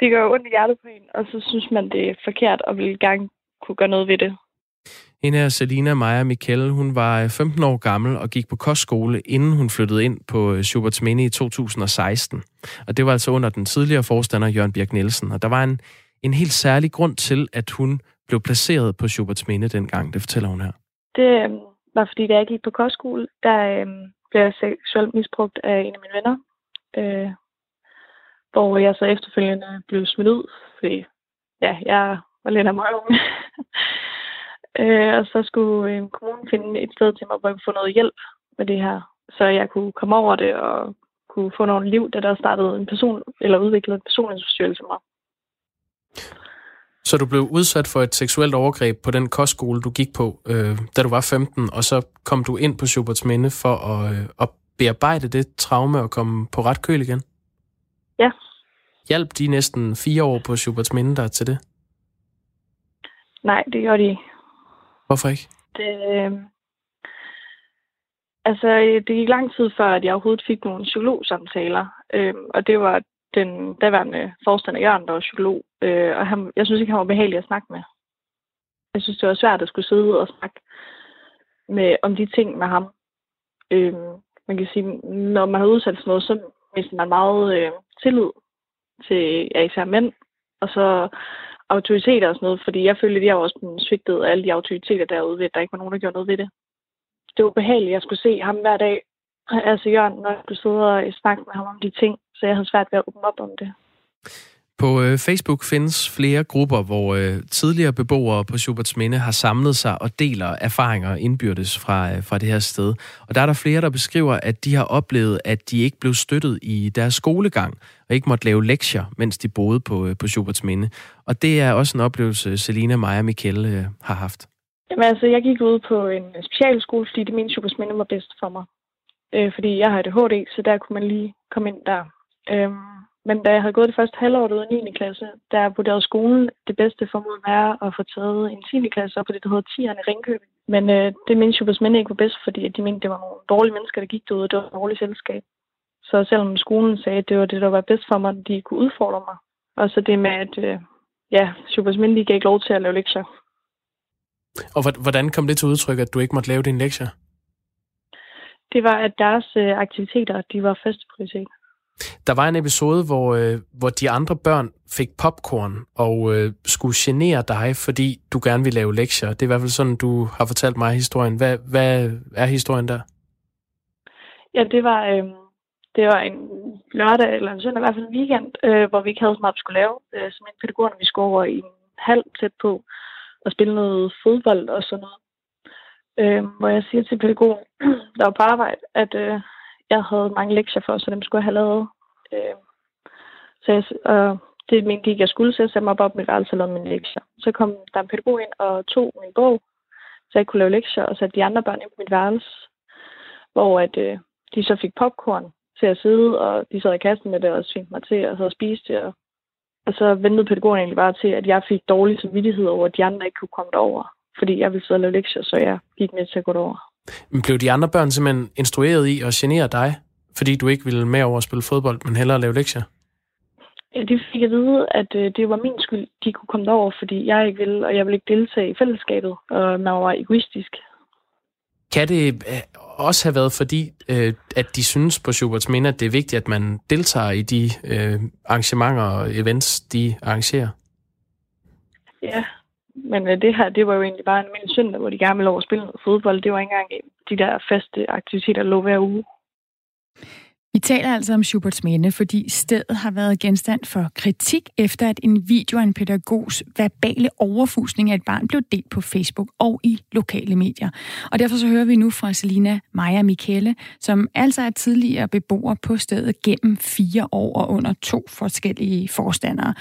det gør ondt i hjertet på hende, og så synes man, det er forkert og vil gerne kunne gøre noget ved det. Hende her, Selina Maja Mikkel, hun var øh, 15 år gammel og gik på kostskole, inden hun flyttede ind på øh, Schuberts Minde i 2016. Og det var altså under den tidligere forstander, Jørgen Birk Nielsen. Og der var en, en helt særlig grund til, at hun blev placeret på Schuberts Minde dengang. Det fortæller hun her. Det øh, var fordi, da jeg gik på kostskole, der øh, blev jeg seksuelt misbrugt af en af mine venner. Øh, hvor jeg så efterfølgende blev smidt ud, fordi ja, jeg var lidt af mig Øh, og så skulle øh, kommunen finde et sted til mig, hvor jeg kunne få noget hjælp med det her. Så jeg kunne komme over det og kunne få noget liv, da der startede en person, eller udviklede en personlighedsforstyrrelse mig. Så du blev udsat for et seksuelt overgreb på den kostskole, du gik på, øh, da du var 15, og så kom du ind på Schuberts Minde for at, øh, at bearbejde det traume og komme på ret køl igen? Ja. Hjælp de næsten fire år på Schuberts Minde der til det? Nej, det gjorde de. Hvorfor ikke? Det, øh, altså, øh, det gik lang tid før, at jeg overhovedet fik nogle psykologsamtaler. Øh, og det var den daværende forstander Jørgen, der var psykolog. Øh, og han, jeg synes ikke, han var behagelig at snakke med. Jeg synes, det var svært at skulle sidde og snakke med, om de ting med ham. Øh, man kan sige, når man har udsat for noget, så mister man meget øh, tillid til ja, især mænd. Og så autoriteter og sådan noget, fordi jeg følte, at jeg var også blevet svigtet af alle de autoriteter derude, ved at der ikke var nogen, der gjorde noget ved det. Det var behageligt, at jeg skulle se ham hver dag, altså Jørgen, når jeg skulle sidde og snakke med ham om de ting, så jeg havde svært ved at åbne op om det. På øh, Facebook findes flere grupper, hvor øh, tidligere beboere på Schuberts Minde har samlet sig og deler erfaringer indbyrdes fra, øh, fra det her sted. Og der er der flere, der beskriver, at de har oplevet, at de ikke blev støttet i deres skolegang, og ikke måtte lave lektier, mens de boede på, øh, på Schuberts Minde. Og det er også en oplevelse, Selina Maja Michael øh, har haft. Jamen altså, jeg gik ud på en specialskole, fordi det mente Schuberts Minde var bedst for mig. Øh, fordi jeg har ADHD, så der kunne man lige komme ind der. Øh, men da jeg havde gået det første halvår ud i 9. klasse, der vurderede skolen det bedste for mig være at få taget en 10. klasse op på det, der hedder 10'erne i Ringkøbing. Men øh, det mente Schubers Minde ikke var bedst, fordi de mente, det var nogle dårlige mennesker, der gik derude, og det var et dårligt selskab. Så selvom skolen sagde, at det var det, der var bedst for mig, at de kunne udfordre mig. Og så det med, at øh, ja, Schubers Minde de gav ikke lov til at lave lektier. Og hvordan kom det til udtryk, at du ikke måtte lave dine lektier? Det var, at deres øh, aktiviteter, de var første prioritet. Der var en episode, hvor, øh, hvor de andre børn fik popcorn og øh, skulle genere dig, fordi du gerne ville lave lektier. Det er i hvert fald sådan, du har fortalt mig historien. Hvad, hvad er historien der? Ja, det var, øh, det var en lørdag eller en søndag, i hvert fald en weekend, øh, hvor vi ikke havde så meget, vi skulle lave. Øh, som en pædagogerne, vi skulle over i en halv tæt på og spille noget fodbold og sådan noget. Øh, hvor jeg siger til pædagogen, der var på arbejde, at øh, jeg havde mange lektier for, så dem skulle jeg have lavet. Øh, så jeg, øh, det mente ikke, jeg skulle, så jeg satte mig op mit værelse og lavede mine lektier. Så kom der en pædagog ind og tog min bog, så jeg kunne lave lektier, og satte de andre børn ind på mit værelse, hvor at, øh, de så fik popcorn til at sidde, og de sad i kassen med det og svingte mig til og så spiste det. Og, og så ventede pædagogen egentlig bare til, at jeg fik dårlig samvittighed over, at de andre ikke kunne komme derover, fordi jeg ville sidde og lave lektier, så jeg gik med til at gå derover. Men blev de andre børn simpelthen instrueret i at genere dig, fordi du ikke ville med over at spille fodbold, men hellere lave lektier? Ja, de fik at vide, at øh, det var min skyld, de kunne komme derover, fordi jeg ikke ville, og jeg ville ikke deltage i fællesskabet, og man var egoistisk. Kan det øh, også have været fordi, øh, at de synes på Schuberts Minde, at det er vigtigt, at man deltager i de arrangementer og events, de arrangerer? Ja, men øh, det her, det var jo egentlig bare en almindelig søndag, hvor de gerne ville over at spille noget fodbold. Det var ikke engang de der faste aktiviteter, der lå hver uge. Vi taler altså om Schuberts Minde, fordi stedet har været genstand for kritik efter, at en video af en pædagogs verbale overfusning af et barn blev delt på Facebook og i lokale medier. Og derfor så hører vi nu fra Selina Maja Michele, som altså er tidligere beboer på stedet gennem fire år og under to forskellige forstandere.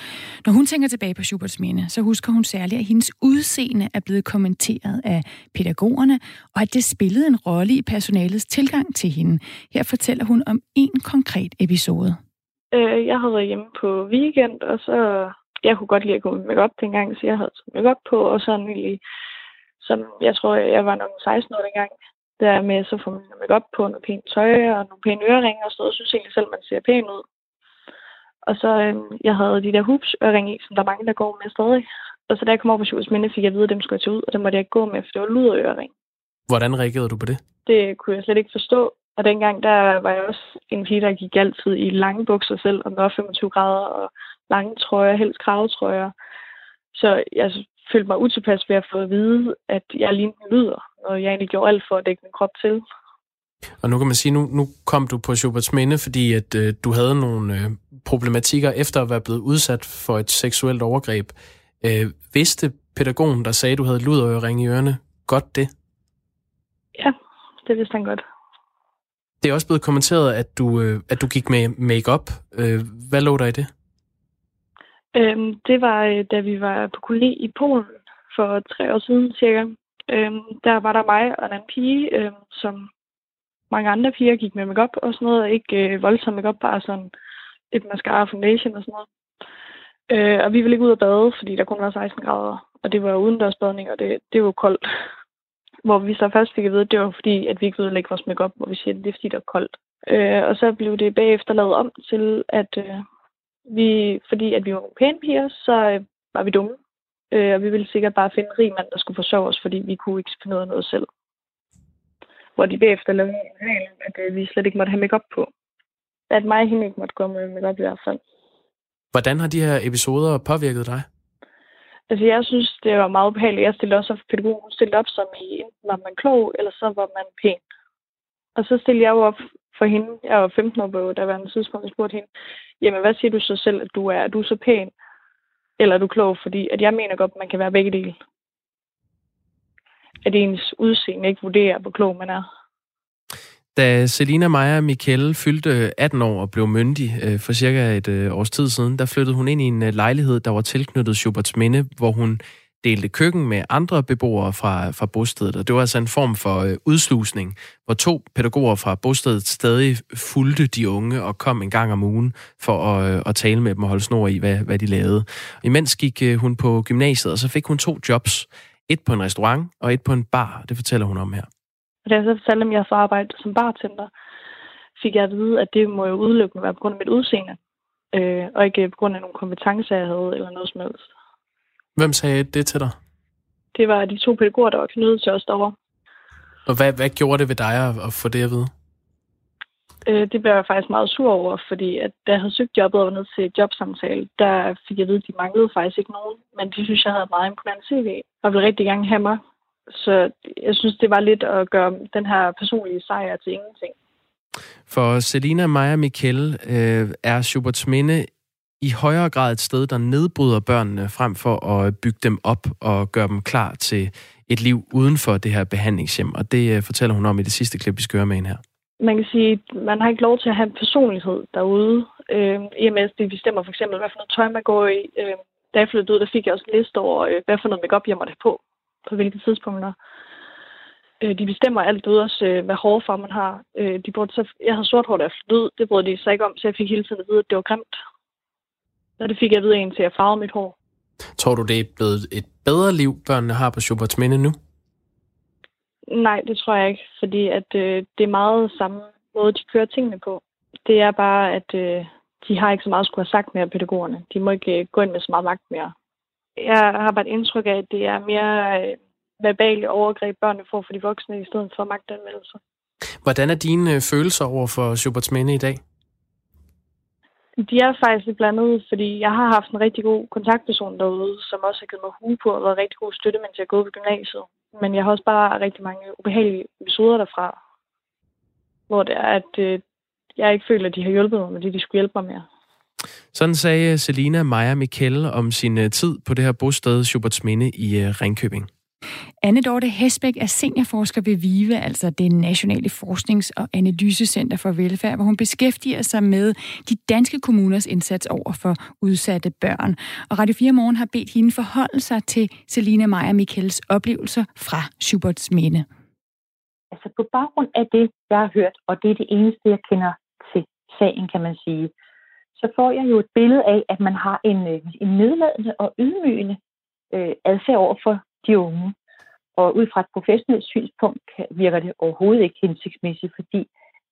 Når hun tænker tilbage på Schuberts Minde, så husker hun særligt, at hendes udseende er blevet kommenteret af pædagogerne, og at det spillede en rolle i personalets tilgang til hende. Her fortæller hun om en konkret episode? Øh, jeg havde været hjemme på weekend, og så... Jeg kunne godt lide at gå med makeup dengang, så jeg havde makeup på, og så egentlig, som jeg tror, jeg var nok 16 år dengang, der med så får man makeup på, noget pænt tøj og nogle pæne øreringe og sådan noget, synes egentlig selv, man ser pæn ud. Og så, øh, jeg havde de der hoops øreringe som der er mange, der går med stadig. Og så da jeg kom over på Sjøs Minde, fik jeg at vide, at dem skulle jeg tage ud, og dem måtte jeg ikke gå med, for det var luderøring. Hvordan reagerede du på det? Det kunne jeg slet ikke forstå. Og dengang, der var jeg også en pige, der gik altid i lange bukser selv, der var 25 grader, og lange trøjer, helst kravetrøjer. Så jeg følte mig utilpas ved at få at vide, at jeg lignede lyder, og jeg egentlig gjorde alt for at dække min krop til. Og nu kan man sige, nu, nu kom du på Schuberts Minde, fordi at øh, du havde nogle øh, problematikker efter at være blevet udsat for et seksuelt overgreb. Øh, vidste pædagogen, der sagde, at du havde luderøring i ørerne, godt det? Ja, det vidste han godt. Det er også blevet kommenteret, at du, øh, at du gik med makeup. Øh, hvad lå der i det? Øhm, det var, øh, da vi var på koloni i Polen for tre år siden cirka. Øhm, der var der mig og en anden pige, øhm, som mange andre piger gik med makeup og sådan noget. Ikke øh, voldsom makeup, bare sådan et mascara foundation og sådan noget. Øh, og vi ville ikke ud og bade, fordi der kun var 16 grader. Og det var udendørsbadning, og det, det var koldt. Hvor vi så først fik at vide, at det var fordi, at vi ikke ville lægge vores makeup, hvor vi siger, at det er fordi, det er koldt. Øh, og så blev det bagefter lavet om til, at øh, vi, fordi at vi var pæne piger, så øh, var vi dumme. Øh, og vi ville sikkert bare finde en rig mand, der skulle forsørge os, fordi vi kunne ikke finde ud af noget selv. Hvor de bagefter lavede en regel, at øh, vi slet ikke måtte have makeup på. At mig og hende ikke måtte gå med makeup i hvert fald. Hvordan har de her episoder påvirket dig? Altså, jeg synes, det var meget ubehageligt. Jeg stillede også op pædagog. Stillede op som i, enten var man klog, eller så var man pæn. Og så stillede jeg jo op for hende. Jeg var 15 år på der var en tidspunkt, jeg spurgte hende, jamen, hvad siger du så selv, at du er? Er du så pæn, eller er du klog? Fordi at jeg mener godt, at man kan være begge dele. At ens udseende ikke vurderer, hvor klog man er. Da Selina Maja Mikkel fyldte 18 år og blev myndig øh, for cirka et øh, års tid siden, der flyttede hun ind i en øh, lejlighed, der var tilknyttet Schuberts Minde, hvor hun delte køkken med andre beboere fra, fra bostedet. Og det var altså en form for øh, udslusning, hvor to pædagoger fra bostedet stadig fulgte de unge og kom en gang om ugen for at, øh, at tale med dem og holde snor i, hvad, hvad de lavede. Og imens gik øh, hun på gymnasiet, og så fik hun to jobs. Et på en restaurant og et på en bar. Det fortæller hun om her. Da jeg så fortalte dem, at jeg så arbejdet som bartender, fik jeg at vide, at det må jo udelukkende være på grund af mit udseende, øh, og ikke på grund af nogle kompetencer, jeg havde, eller noget som helst. Hvem sagde det til dig? Det var de to pædagoger, der var knyttet til os derovre. Og hvad, hvad gjorde det ved dig at, at få det at vide? Øh, det blev jeg faktisk meget sur over, fordi at da jeg havde søgt jobbet og var nede til jobsamtale, der fik jeg at vide, at de manglede faktisk ikke nogen. Men de synes, jeg havde meget imponerende CV, og ville rigtig gerne have mig. Så jeg synes, det var lidt at gøre den her personlige sejr til ingenting. For Selina Maja Michel øh, er Schuberts Minde i højere grad et sted, der nedbryder børnene frem for at bygge dem op og gøre dem klar til et liv uden for det her behandlingshjem. Og det øh, fortæller hun om i det sidste klip, vi skal høre med hende her. Man kan sige, at man har ikke lov til at have en personlighed derude. Øh, I og med, at de bestemmer for eksempel, hvad for noget tøj man går i. Øh, da jeg flyttede ud, der fik jeg også en liste over, øh, hvad for noget makeup jeg måtte have på, på hvilke tidspunkter. Øh, de bestemmer alt ud, også øh, hvad hårfarve man har. Øh, de burde så, jeg havde sort hår, da jeg ud. Det brød de sig ikke om, så jeg fik hele tiden at vide, at det var grimt. Og det fik jeg at vide en til at farve mit hår. Tror du, det er blevet et bedre liv, børnene har på Schuberts Minde nu? Nej, det tror jeg ikke, fordi at øh, det er meget samme måde, de kører tingene på. Det er bare, at øh, de har ikke så meget at skulle have sagt mere, pædagogerne. De må ikke øh, gå ind med så meget magt mere. Jeg har bare et indtryk af, at det er mere øh, verbale overgreb, børnene får for de voksne, i stedet for magtanmeldelser. Hvordan er dine øh, følelser over for Schuberts Minde i dag? De er faktisk lidt blandet, fordi jeg har haft en rigtig god kontaktperson derude, som også har givet mig hue på og været rigtig god støtte, mens jeg er gået på gymnasiet. Men jeg har også bare rigtig mange ubehagelige episoder derfra, hvor det er, at øh, jeg ikke føler, at de har hjulpet mig med det, de skulle hjælpe mig med. Sådan sagde Selina Maja Michel om sin øh, tid på det her bosted Schuberts Minde i øh, Ringkøbing. Anne Dorte Hesbæk er seniorforsker ved VIVE, altså det nationale forsknings- og analysecenter for velfærd, hvor hun beskæftiger sig med de danske kommuners indsats over for udsatte børn. Og Radio 4 Morgen har bedt hende forholde sig til Selina Meyer Mikkels oplevelser fra Schuberts Minde. Altså på baggrund af det, jeg har hørt, og det er det eneste, jeg kender til sagen, kan man sige, så får jeg jo et billede af, at man har en, øh, en nedladende og ydmygende øh, adfærd over for de unge. Og ud fra et professionelt synspunkt virker det overhovedet ikke hensigtsmæssigt, fordi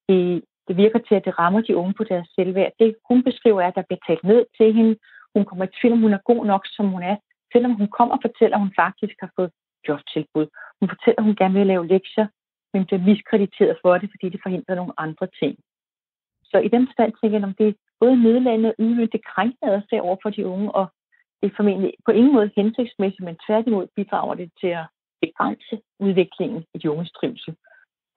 det, det virker til, at det rammer de unge på deres selvværd. Det hun beskriver er, at der bliver talt ned til hende. Hun kommer i tvivl, om hun er god nok, som hun er. Selvom hun kommer og fortæller, at hun faktisk har fået jobtilbud. Hun fortæller, at hun gerne vil lave lektier, men bliver miskrediteret for det, fordi det forhindrer nogle andre ting. Så i den stand tænker jeg, om det både nedladende og ydmygende, krænkende adfærd over for de unge, og det er formentlig på ingen måde hensigtsmæssigt, men tværtimod bidrager det til at begrænse udviklingen i de unges trivsel.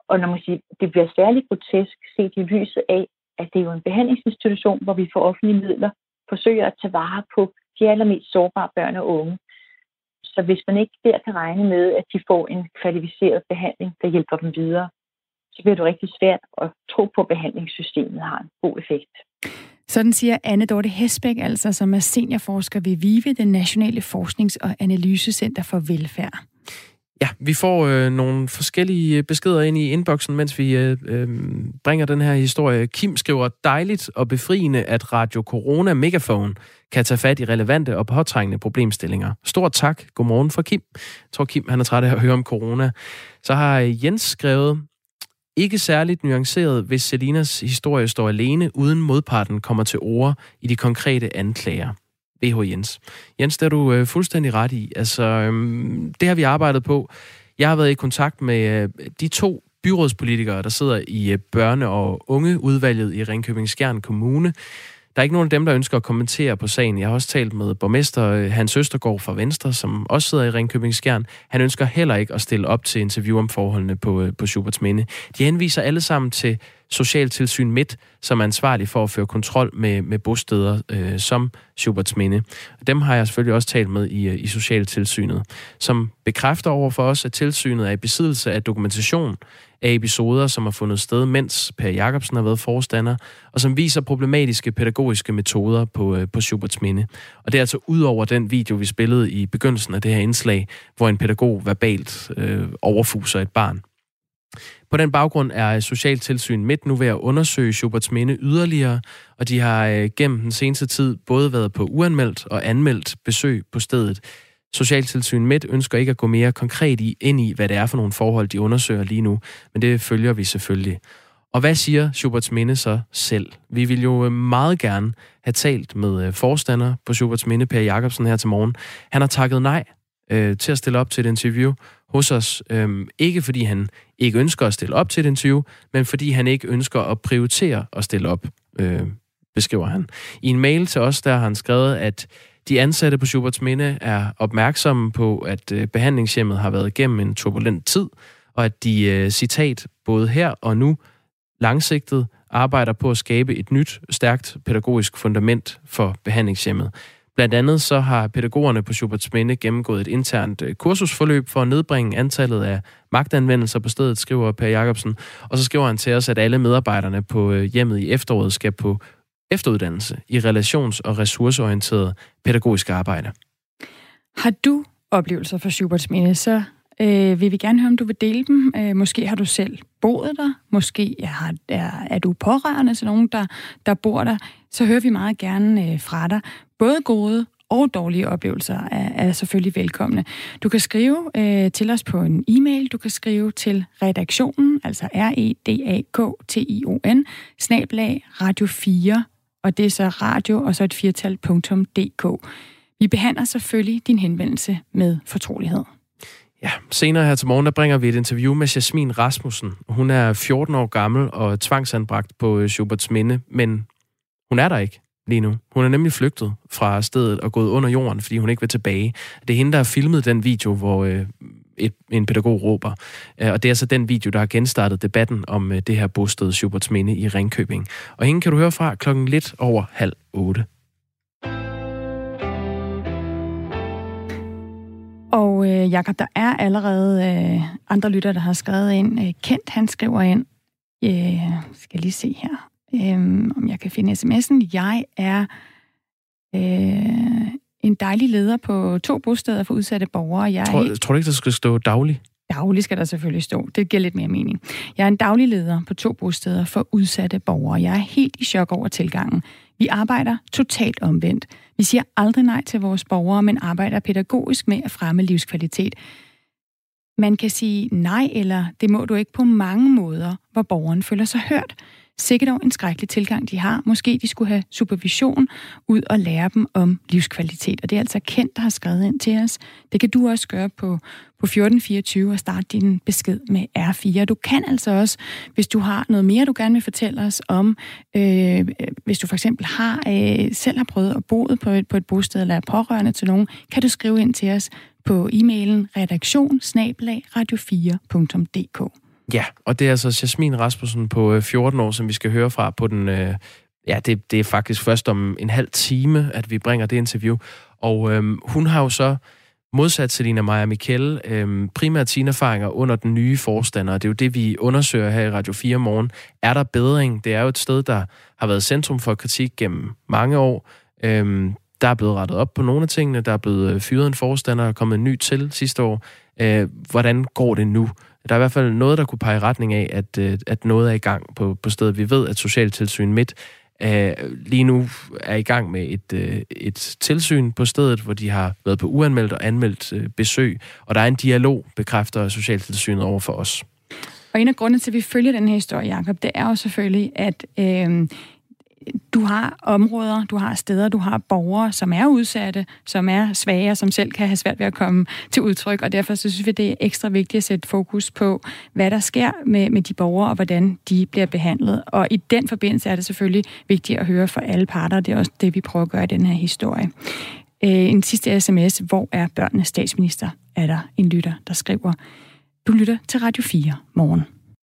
Og når man siger, det bliver særligt grotesk set i lyset af, at det er jo en behandlingsinstitution, hvor vi for offentlige midler forsøger at tage vare på de allermest sårbare børn og unge. Så hvis man ikke der kan regne med, at de får en kvalificeret behandling, der hjælper dem videre, så bliver det rigtig svært at tro på, at behandlingssystemet har en god effekt. Sådan siger Anne Dorte Hesbæk, altså, som er seniorforsker ved VIVE, den Nationale Forsknings- og Analysecenter for Velfærd. Ja, vi får øh, nogle forskellige øh, beskeder ind i inboxen, mens vi øh, øh, bringer den her historie. Kim skriver, dejligt og befriende, at Radio Corona Megafon kan tage fat i relevante og påtrængende problemstillinger. Stort tak. Godmorgen for Kim. Jeg tror, Kim han er træt af at høre om corona. Så har øh, Jens skrevet, ikke særligt nuanceret, hvis Selinas historie står alene, uden modparten kommer til ord i de konkrete anklager. BH Jens. Jens, det er du øh, fuldstændig ret i. Altså, øhm, det har vi arbejdet på. Jeg har været i kontakt med øh, de to byrådspolitikere, der sidder i øh, børne- og ungeudvalget i Ringkøbing Skjern Kommune. Der er ikke nogen af dem, der ønsker at kommentere på sagen. Jeg har også talt med borgmester øh, Hans Østergaard fra Venstre, som også sidder i Ringkøbing Skjern. Han ønsker heller ikke at stille op til interview om forholdene på, øh, på Schuberts Minde. De henviser alle sammen til Socialtilsyn Midt, som er ansvarlig for at føre kontrol med, med bosteder øh, som Schuberts Minde. Dem har jeg selvfølgelig også talt med i, øh, i Socialtilsynet, som bekræfter over for os, at tilsynet er i besiddelse af dokumentation af episoder, som har fundet sted, mens Per Jacobsen har været forstander, og som viser problematiske pædagogiske metoder på, øh, på Schuberts Minde. Og det er altså ud over den video, vi spillede i begyndelsen af det her indslag, hvor en pædagog verbalt øh, overfuser et barn. På den baggrund er Socialtilsyn midt nu ved at undersøge Schuberts Minde yderligere, og de har øh, gennem den seneste tid både været på uanmeldt og anmeldt besøg på stedet. Socialtilsyn Midt ønsker ikke at gå mere konkret i, ind i, hvad det er for nogle forhold, de undersøger lige nu, men det følger vi selvfølgelig. Og hvad siger Schuberts Minde så selv? Vi vil jo øh, meget gerne have talt med øh, forstander på Schuberts Minde, Per Jacobsen, her til morgen. Han har takket nej øh, til at stille op til et interview hos os. Øhm, ikke fordi han ikke ønsker at stille op til den interview, men fordi han ikke ønsker at prioritere at stille op, øh, beskriver han. I en mail til os, der har han skrevet, at de ansatte på Schuberts Minde er opmærksomme på, at øh, behandlingshjemmet har været igennem en turbulent tid, og at de, øh, citat, både her og nu, langsigtet arbejder på at skabe et nyt, stærkt pædagogisk fundament for behandlingshjemmet. Blandt andet så har pædagogerne på Schuberts Minde gennemgået et internt øh, kursusforløb for at nedbringe antallet af magtanvendelser på stedet, skriver Per Jacobsen. Og så skriver han til os, at alle medarbejderne på øh, hjemmet i efteråret skal på efteruddannelse i relations- og ressourceorienteret pædagogisk arbejde. Har du oplevelser fra Schuberts Minde, så øh, vil vi gerne høre, om du vil dele dem. Øh, måske har du selv boet der, måske er, er, er du pårørende til nogen, der, der bor der. Så hører vi meget gerne øh, fra dig. Både gode og dårlige oplevelser er, er selvfølgelig velkomne. Du kan skrive øh, til os på en e-mail. Du kan skrive til redaktionen, altså R-E-D-A-K-T-I-O-N, snablag radio 4 og det er så radio og så et firtal.dk. Vi behandler selvfølgelig din henvendelse med fortrolighed. Ja, senere her til morgen, der bringer vi et interview med Jasmin Rasmussen. Hun er 14 år gammel og tvangsanbragt på øh, Schuberts Minde, men hun er der ikke lige nu. Hun er nemlig flygtet fra stedet og gået under jorden, fordi hun ikke vil tilbage. Det er hende, der har filmet den video, hvor øh, et, en pædagog råber. Øh, og det er så den video, der har genstartet debatten om øh, det her bosted Schuberts Minde i Ringkøbing. Og hende kan du høre fra klokken lidt over halv otte. Og øh, Jakob, der er allerede øh, andre lytter, der har skrevet ind. Øh, Kent, han skriver ind, øh, skal lige se her, øh, om jeg kan finde sms'en. Jeg er øh, en dejlig leder på to bosteder for udsatte borgere. Jeg tror, helt... tror du ikke, der skal stå daglig? Daglig skal der selvfølgelig stå. Det giver lidt mere mening. Jeg er en daglig leder på to bosteder for udsatte borgere. Jeg er helt i chok over tilgangen. Vi arbejder totalt omvendt. Vi siger aldrig nej til vores borgere, men arbejder pædagogisk med at fremme livskvalitet. Man kan sige nej, eller det må du ikke på mange måder, hvor borgeren føler sig hørt. Sikkert dog en skrækkelig tilgang, de har. Måske de skulle have supervision ud og lære dem om livskvalitet. Og det er altså Kent, der har skrevet ind til os. Det kan du også gøre på, på 1424 og starte din besked med R4. Du kan altså også, hvis du har noget mere, du gerne vil fortælle os om, øh, hvis du for eksempel har øh, selv har prøvet at bo på et, på et bosted eller er pårørende til nogen, kan du skrive ind til os på e-mailen redaktion radio4.dk. Ja, og det er altså Jasmin Rasmussen på øh, 14 år, som vi skal høre fra på den... Øh, ja, det, det er faktisk først om en halv time, at vi bringer det interview. Og øh, hun har jo så modsat Selina Maja Mikkel, øh, primært sine erfaringer under den nye forstander. Det er jo det, vi undersøger her i Radio 4 morgen. Er der bedring? Det er jo et sted, der har været centrum for kritik gennem mange år. Øh, der er blevet rettet op på nogle af tingene. Der er blevet øh, fyret en forstander og kommet en ny til sidste år. Øh, hvordan går det nu? Der er i hvert fald noget, der kunne pege i retning af, at, øh, at noget er i gang på, på stedet. Vi ved, at Socialtilsyn Midt øh, lige nu er i gang med et, øh, et tilsyn på stedet, hvor de har været på uanmeldt og anmeldt øh, besøg, og der er en dialog, bekræfter Socialtilsynet over for os. Og en af grundene til, at vi følger den her historie, Jacob, det er jo selvfølgelig, at øh, du har områder, du har steder, du har borgere, som er udsatte, som er svage, som selv kan have svært ved at komme til udtryk, og derfor så synes vi, det er ekstra vigtigt at sætte fokus på, hvad der sker med, med de borgere, og hvordan de bliver behandlet. Og i den forbindelse er det selvfølgelig vigtigt at høre fra alle parter, og det er også det, vi prøver at gøre i den her historie. Øh, en sidste sms, hvor er børnenes statsminister, er der en lytter, der skriver, du lytter til Radio 4 morgen.